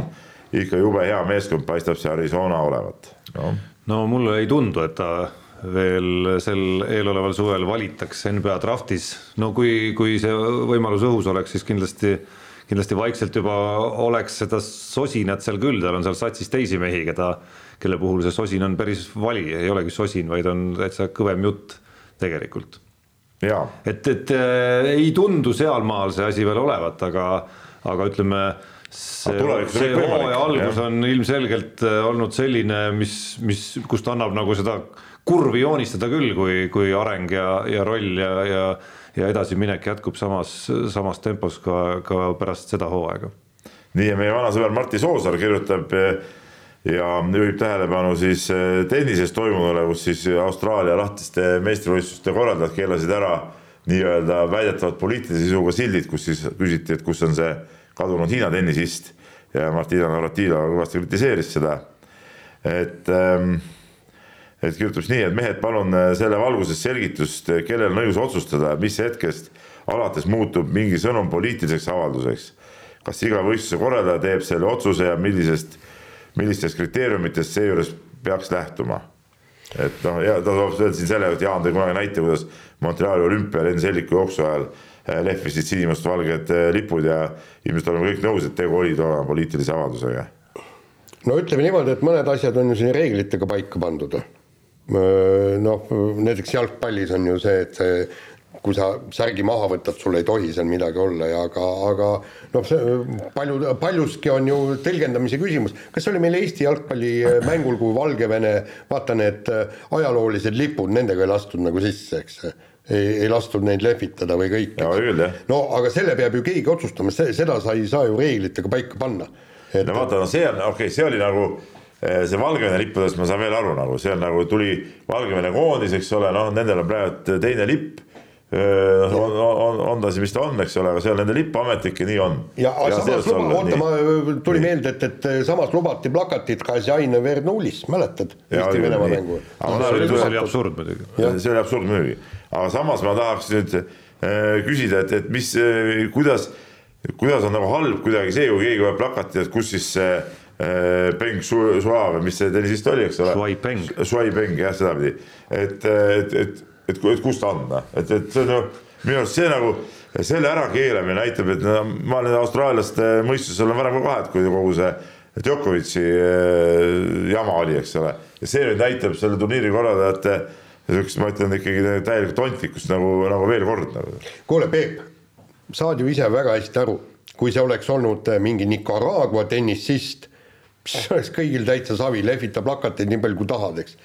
ikka jube hea meeskond paistab see Arizona olevat. No.. no mulle ei tundu, et ta veel sel eeloleval suvel valitakse NBA draftis, no kui, kui see võimalus õhus oleks, siis kindlasti kindlasti vaikselt juba oleks seda sosinat seal küll, tal on seal satsis teisi mehi, keda, kelle puhul see sosin on päris vali, ei olegi sosin, vaid on täitsa kõvem jutt tegelikult. Et, et äh, ei tundu sealmaal see asi veel olevat, aga, aga ütleme, see, see hooaja algus on ilmselgelt äh, olnud selline, mis, mis, kust annab nagu seda kurvi joonistada küll, kui, kui areng ja, ja roll ja, ja ja edasiminek jätkub samas, samas tempos ka, ka pärast seda hooaega. nii ja meie vana sõber Martti Soosaar kirjutab ja juhib tähelepanu siis eh, tennises toimunule, kus siis Austraalia lahtiste meistrivõistluste korraldajad keelasid ära nii-öelda väidetavalt poliitilise sisuga sildid, kus siis küsiti, et kus on see kadunud Hiina tennisist ja Martina Navratilova kõvasti kritiseeris seda. et, ehm, et kirjutab siis nii, et mehed, palun eh, selle valguses selgitust, kellel on õigus otsustada, mis hetkest alates muutub mingi sõnum poliitiliseks avalduseks. kas iga võistluse korraldaja teeb selle otsuse ja millisest millistest kriteeriumitest seejuures peaks lähtuma. et noh, ja ta toob siin selle, et Jaan tõi kunagi näite, kuidas Montreali olümpial Enn Selliku jooksu ajal eh, lehvisid sinimustvalged eh, lipud ja ilmselt oleme kõik nõus, et tegu oli toona poliitilise avaldusega. no ütleme niimoodi, et mõned asjad on ju siin reeglitega paika pandud noh, näiteks jalgpallis on ju see, et see kui sa särgi maha võtad, sul ei tohi seal midagi olla ja aga, aga noh, see palju, paljuski on ju tõlgendamise küsimus. kas oli meil Eesti jalgpallimängul, kui Valgevene, vaata need ajaloolised lipud, nendega ei lastud nagu sisse, eks ei, ei lastud neid lehvitada või kõik. no aga selle peab ju keegi otsustama, seda sa ei saa ju reeglitega paika panna. et no vaata, no see on, okei okay,, see oli nagu eh, see Valgevene lippudest ma saan veel aru nagu, see on nagu tuli Valgevene koondis, eks ole, noh, nendel on praegu teine lipp Äh, on, on, on ta siis, mis ta on, eks ole, aga see on nende lipp ametlik ja nii on. ja, ja samas luba, oota, ma tuli nii. meelde, et, et samas lubati plakatit Kasjain Vernulis, mäletad? Eesti-Venemaa mängu. see oli absurd muidugi. see oli absurd muidugi, aga samas ma tahaks nüüd äh, küsida, et, et mis, äh, kuidas, kuidas on nagu halb kuidagi see, kui keegi hoiab plakati, et kus siis see Peng Sua või mis see tennisist oli, eks ole? Shuai Peng. Shuai Peng jah, sedapidi, et, et, et et, et kus ta on, noh. et, et see on ju minu arust see nagu selle ärakeelamine näitab, et no, ma olen austraallaste mõistusel on varem ka vahet, kui kogu see Djokovic'i eh, jama oli, eks ole. ja see nüüd näitab selle turniiri korraldajate niisugust, ma ütlen ikkagi täielikku tontlikkust nagu, nagu veel kord nagu. kuule, Peep, saad ju ise väga hästi aru, kui see oleks olnud mingi Nicaragua tennisist, siis oleks kõigil täitsa savi, lehvita plakateid nii palju kui tahad, eks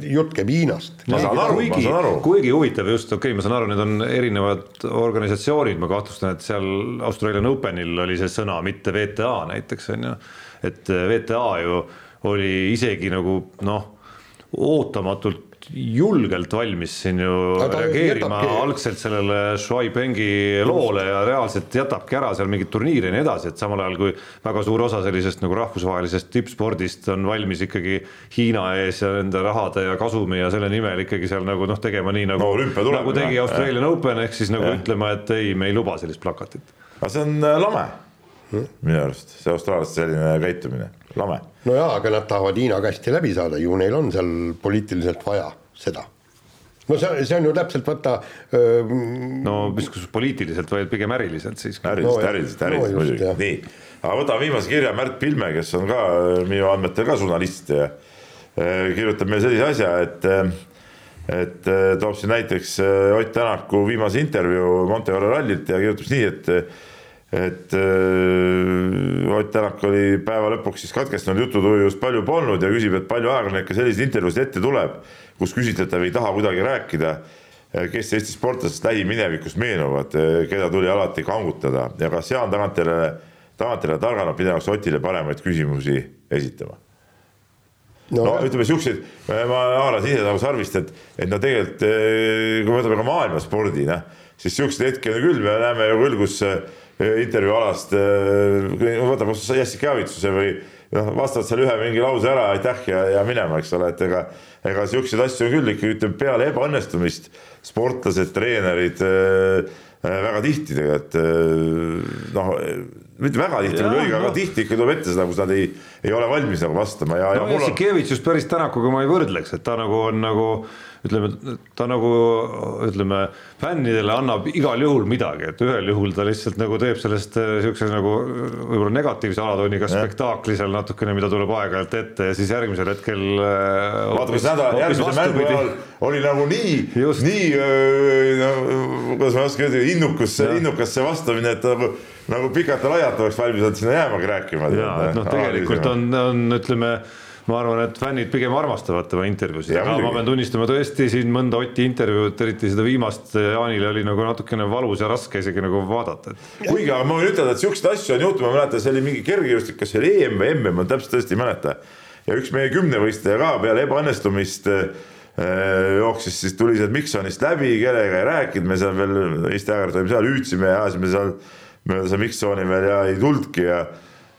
jutt käib Hiinast. ma saan aru, ma saan aru. kuigi huvitav just, okei okay,, ma saan aru, need on erinevad organisatsioonid, ma kahtlustan, et seal Australian Openil oli see sõna, mitte VTA näiteks on ju. et VTA ju oli isegi nagu noh, ootamatult julgelt valmis siin ju Aga reageerima jätabki... algselt sellele Shuai Pengi loole ja reaalselt jätabki ära seal mingeid turniire ja nii edasi, et samal ajal kui väga suur osa sellisest nagu rahvusvahelisest tippspordist on valmis ikkagi Hiina ees ja nende rahade ja kasumi ja selle nimel ikkagi seal nagu noh, tegema nii nagu no,, nagu tegi Australian Open ehk siis nagu ja. ütlema, et ei, me ei luba sellist plakatit. aga see on äh, lame hmm? minu arust, see austraallaste selline käitumine lame. no jaa, aga nad tahavad Hiinaga hästi läbi saada, ju neil on seal poliitiliselt vaja seda no see, see on ju täpselt vaata öö.... no mis poliitiliselt, vaid pigem äriliselt siis. äriliselt no,, äriliselt, äriliselt no, muidugi, nii. aga võtame viimase kirja, Märt Pilme, kes on ka minu andmetel ka žurnalist ja kirjutab meile sellise asja, et et toob siin näiteks Ott Tänaku viimase intervjuu Monte-Carlo rallilt ja kirjutab nii, et et äh, Ott Tänak oli päeva lõpuks siis katkestanud, jututujust palju polnud ja küsib, et palju ajakirjanikke selliseid intervjuusid ette tuleb, kus küsitletav ei taha kuidagi rääkida, äh, kes Eesti sportlasest lähiminevikust meenuvad, äh, keda tuli alati kangutada. Ja kas Jaan tagantjärele, tagantjärele targana pidevaks Otile paremaid küsimusi esitama? No, no ütleme siukseid, ma haarasin ise nagu sarvist, et, et no tegelikult kui me võtame ka maailmaspordi, noh, siis siukseid hetki on küll, me näeme ju küll, kus intervjuu alast, äh, võtab Jessica Javitsuse või noh, vastavad seal ühe mingi lause ära, aitäh ja, ja minema, eks ole, et ega, ega siukseid asju on küll ikkagi ütleme peale ebaõnnestumist sportlased, treenerid äh, äh väga tihti tegelikult äh, noh, mitte väga tihti küll õige, aga no. tihti ikka tuleb ette seda, kus nad ei, ei ole valmis nagu vastama ja no,. Jassikevitšust on... päris Tänakuga ma ei võrdleks, et ta nagu on nagu ütleme, ta nagu ütleme, fännidele annab igal juhul midagi, et ühel juhul ta lihtsalt nagu teeb sellest äh, siukse nagu võib-olla negatiivse alatooniga spektaakli seal natukene, mida tuleb aeg-ajalt ette ja siis järgmisel hetkel. Äh, vaata, mis nädal, järgmise mängu ajal oli nagu nii, nii no, kuidas ma ei oska öelda, innukas, innukas see vastamine, et nagu, nagu pikalt ja laialt oleks valmis olnud sinna jäämagi rääkima. ja, et noh, tegelikult on, on ütleme ma arvan, et fännid pigem armastavad tema intervjuusid, aga ma pean tunnistama tõesti siin mõnda Oti intervjuud, eriti seda viimast Jaanile oli nagu natukene valus ja raske isegi nagu vaadata et.... kuigi, aga ma võin ütelda, et siukseid asju on juhtunud, ma mäletan, see oli mingi kergejõustik, kas see oli EM või MM, ma täpselt tõesti ei mäleta. ja üks meie kümnevõistleja ka peale ebaõnnestumist äh, jooksis siis tuli sealt Miksonist läbi, kellega ei rääkinud, me seal veel Eesti ajakirjanikud olime seal, hüüdsime ja ajasime seal mööda seda Miksoni veel ja ei tulnudki ja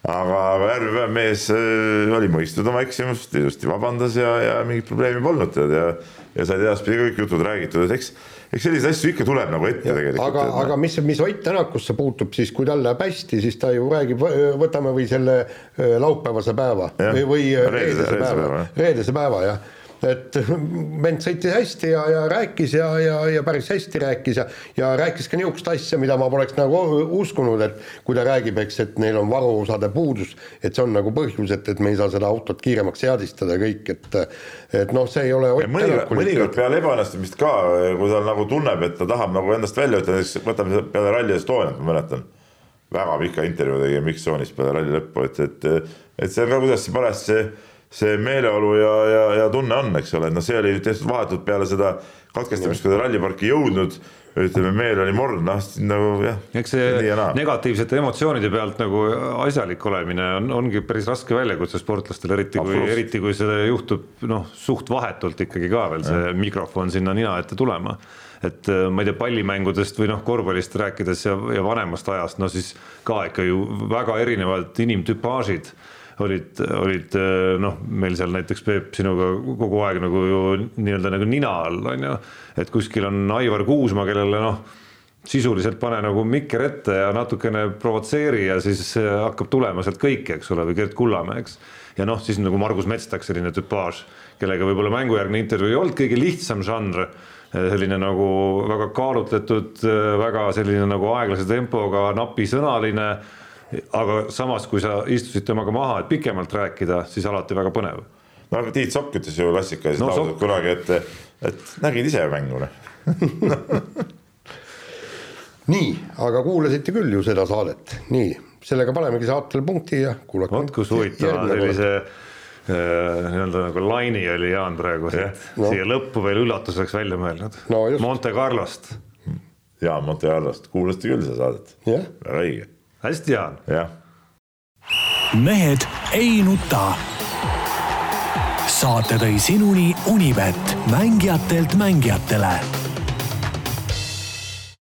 aga, aga järgmine mees äh, oli mõistnud oma eksimust, ilusti vabandas ja, ja mingit probleemi polnud tead ja, ja said edaspidi kõik jutud räägitud, et eks, eks selliseid asju ikka tuleb nagu ette ja, tegelikult. aga, aga mis, mis Ott Tänakusse puutub, siis kui tal läheb hästi, siis ta ju räägib, võtame või selle äh, laupäevase päeva ja, või, või reedese, reedese päeva, päeva, reedese päeva jah et vend sõitis hästi ja, ja rääkis ja, ja, ja päris hästi rääkis ja, ja rääkis ka niisugust asja, mida ma poleks nagu uskunud, et kui ta räägib, eks, et neil on varuosade puudus, et see on nagu põhjus, et, et me ei saa seda autot kiiremaks seadistada kõik, et et noh, see ei ole mõnikord, mõnikord peale ebaõnnestumist ka, kui ta nagu tunneb, et ta tahab nagu endast välja ütelda, näiteks võtame peale Rally Estoniat, ma mäletan, väga pika intervjuu tegi Mikk-Soonis peale ralli lõppu, et, et et see on ka, kuidas see parajasti see see meeleolu ja, ja, ja tunne on, eks ole, et noh, see oli tehtud vahetult peale seda katkestamist, kui ta ralliparki jõudnud ütleme, meel oli morn, noh nagu jah. eks see negatiivsete emotsioonide pealt nagu asjalik olemine on, ongi päris raske väljakutse sportlastele, eriti kui, eriti kui see juhtub noh, suht vahetult ikkagi ka veel see ja. mikrofon sinna nina ette tulema. et äh, ma ei tea, pallimängudest või noh, korvpallist rääkides ja, ja vanemast ajast, no siis ka ikka ju väga erinevad inimtüpaažid olid, olid noh, meil seal näiteks Peep sinuga kogu aeg nagu ju nii-öelda nagu nina all on ju, et kuskil on Aivar Kuusma, kellele noh, sisuliselt pane nagu mikker ette ja natukene provotseeri ja siis hakkab tulema sealt kõike, eks ole, või Gerd Kullamäe, eks. ja noh, siis nagu Margus Metstak, selline tüpaaž, kellega võib-olla mängujärgne intervjuu ei olnud kõige lihtsam žanr selline nagu väga kaalutletud, väga selline nagu aeglase tempoga, napisõnaline aga samas, kui sa istusid temaga maha, et pikemalt rääkida, siis alati väga põnev. no aga Tiit Sokk ütles ju klassikaliselt no, lauset kunagi, et, et nägid ise mängu nii, aga kuulasite küll ju seda saadet, nii, sellega panemegi saatele punkti ja kuulake. vot kus huvitav sellise äh, nii-öelda nagu laini oli Jaan praegu yeah. no. siia lõppu veel üllatuseks välja mõelnud no,. Monte Carlost. Jaan Monte Carlost, kuulasite küll seda saadet väga õige hästi, Jaan. jah. mehed ei nuta. saate tõi sinuni Unibet, mängijatelt mängijatele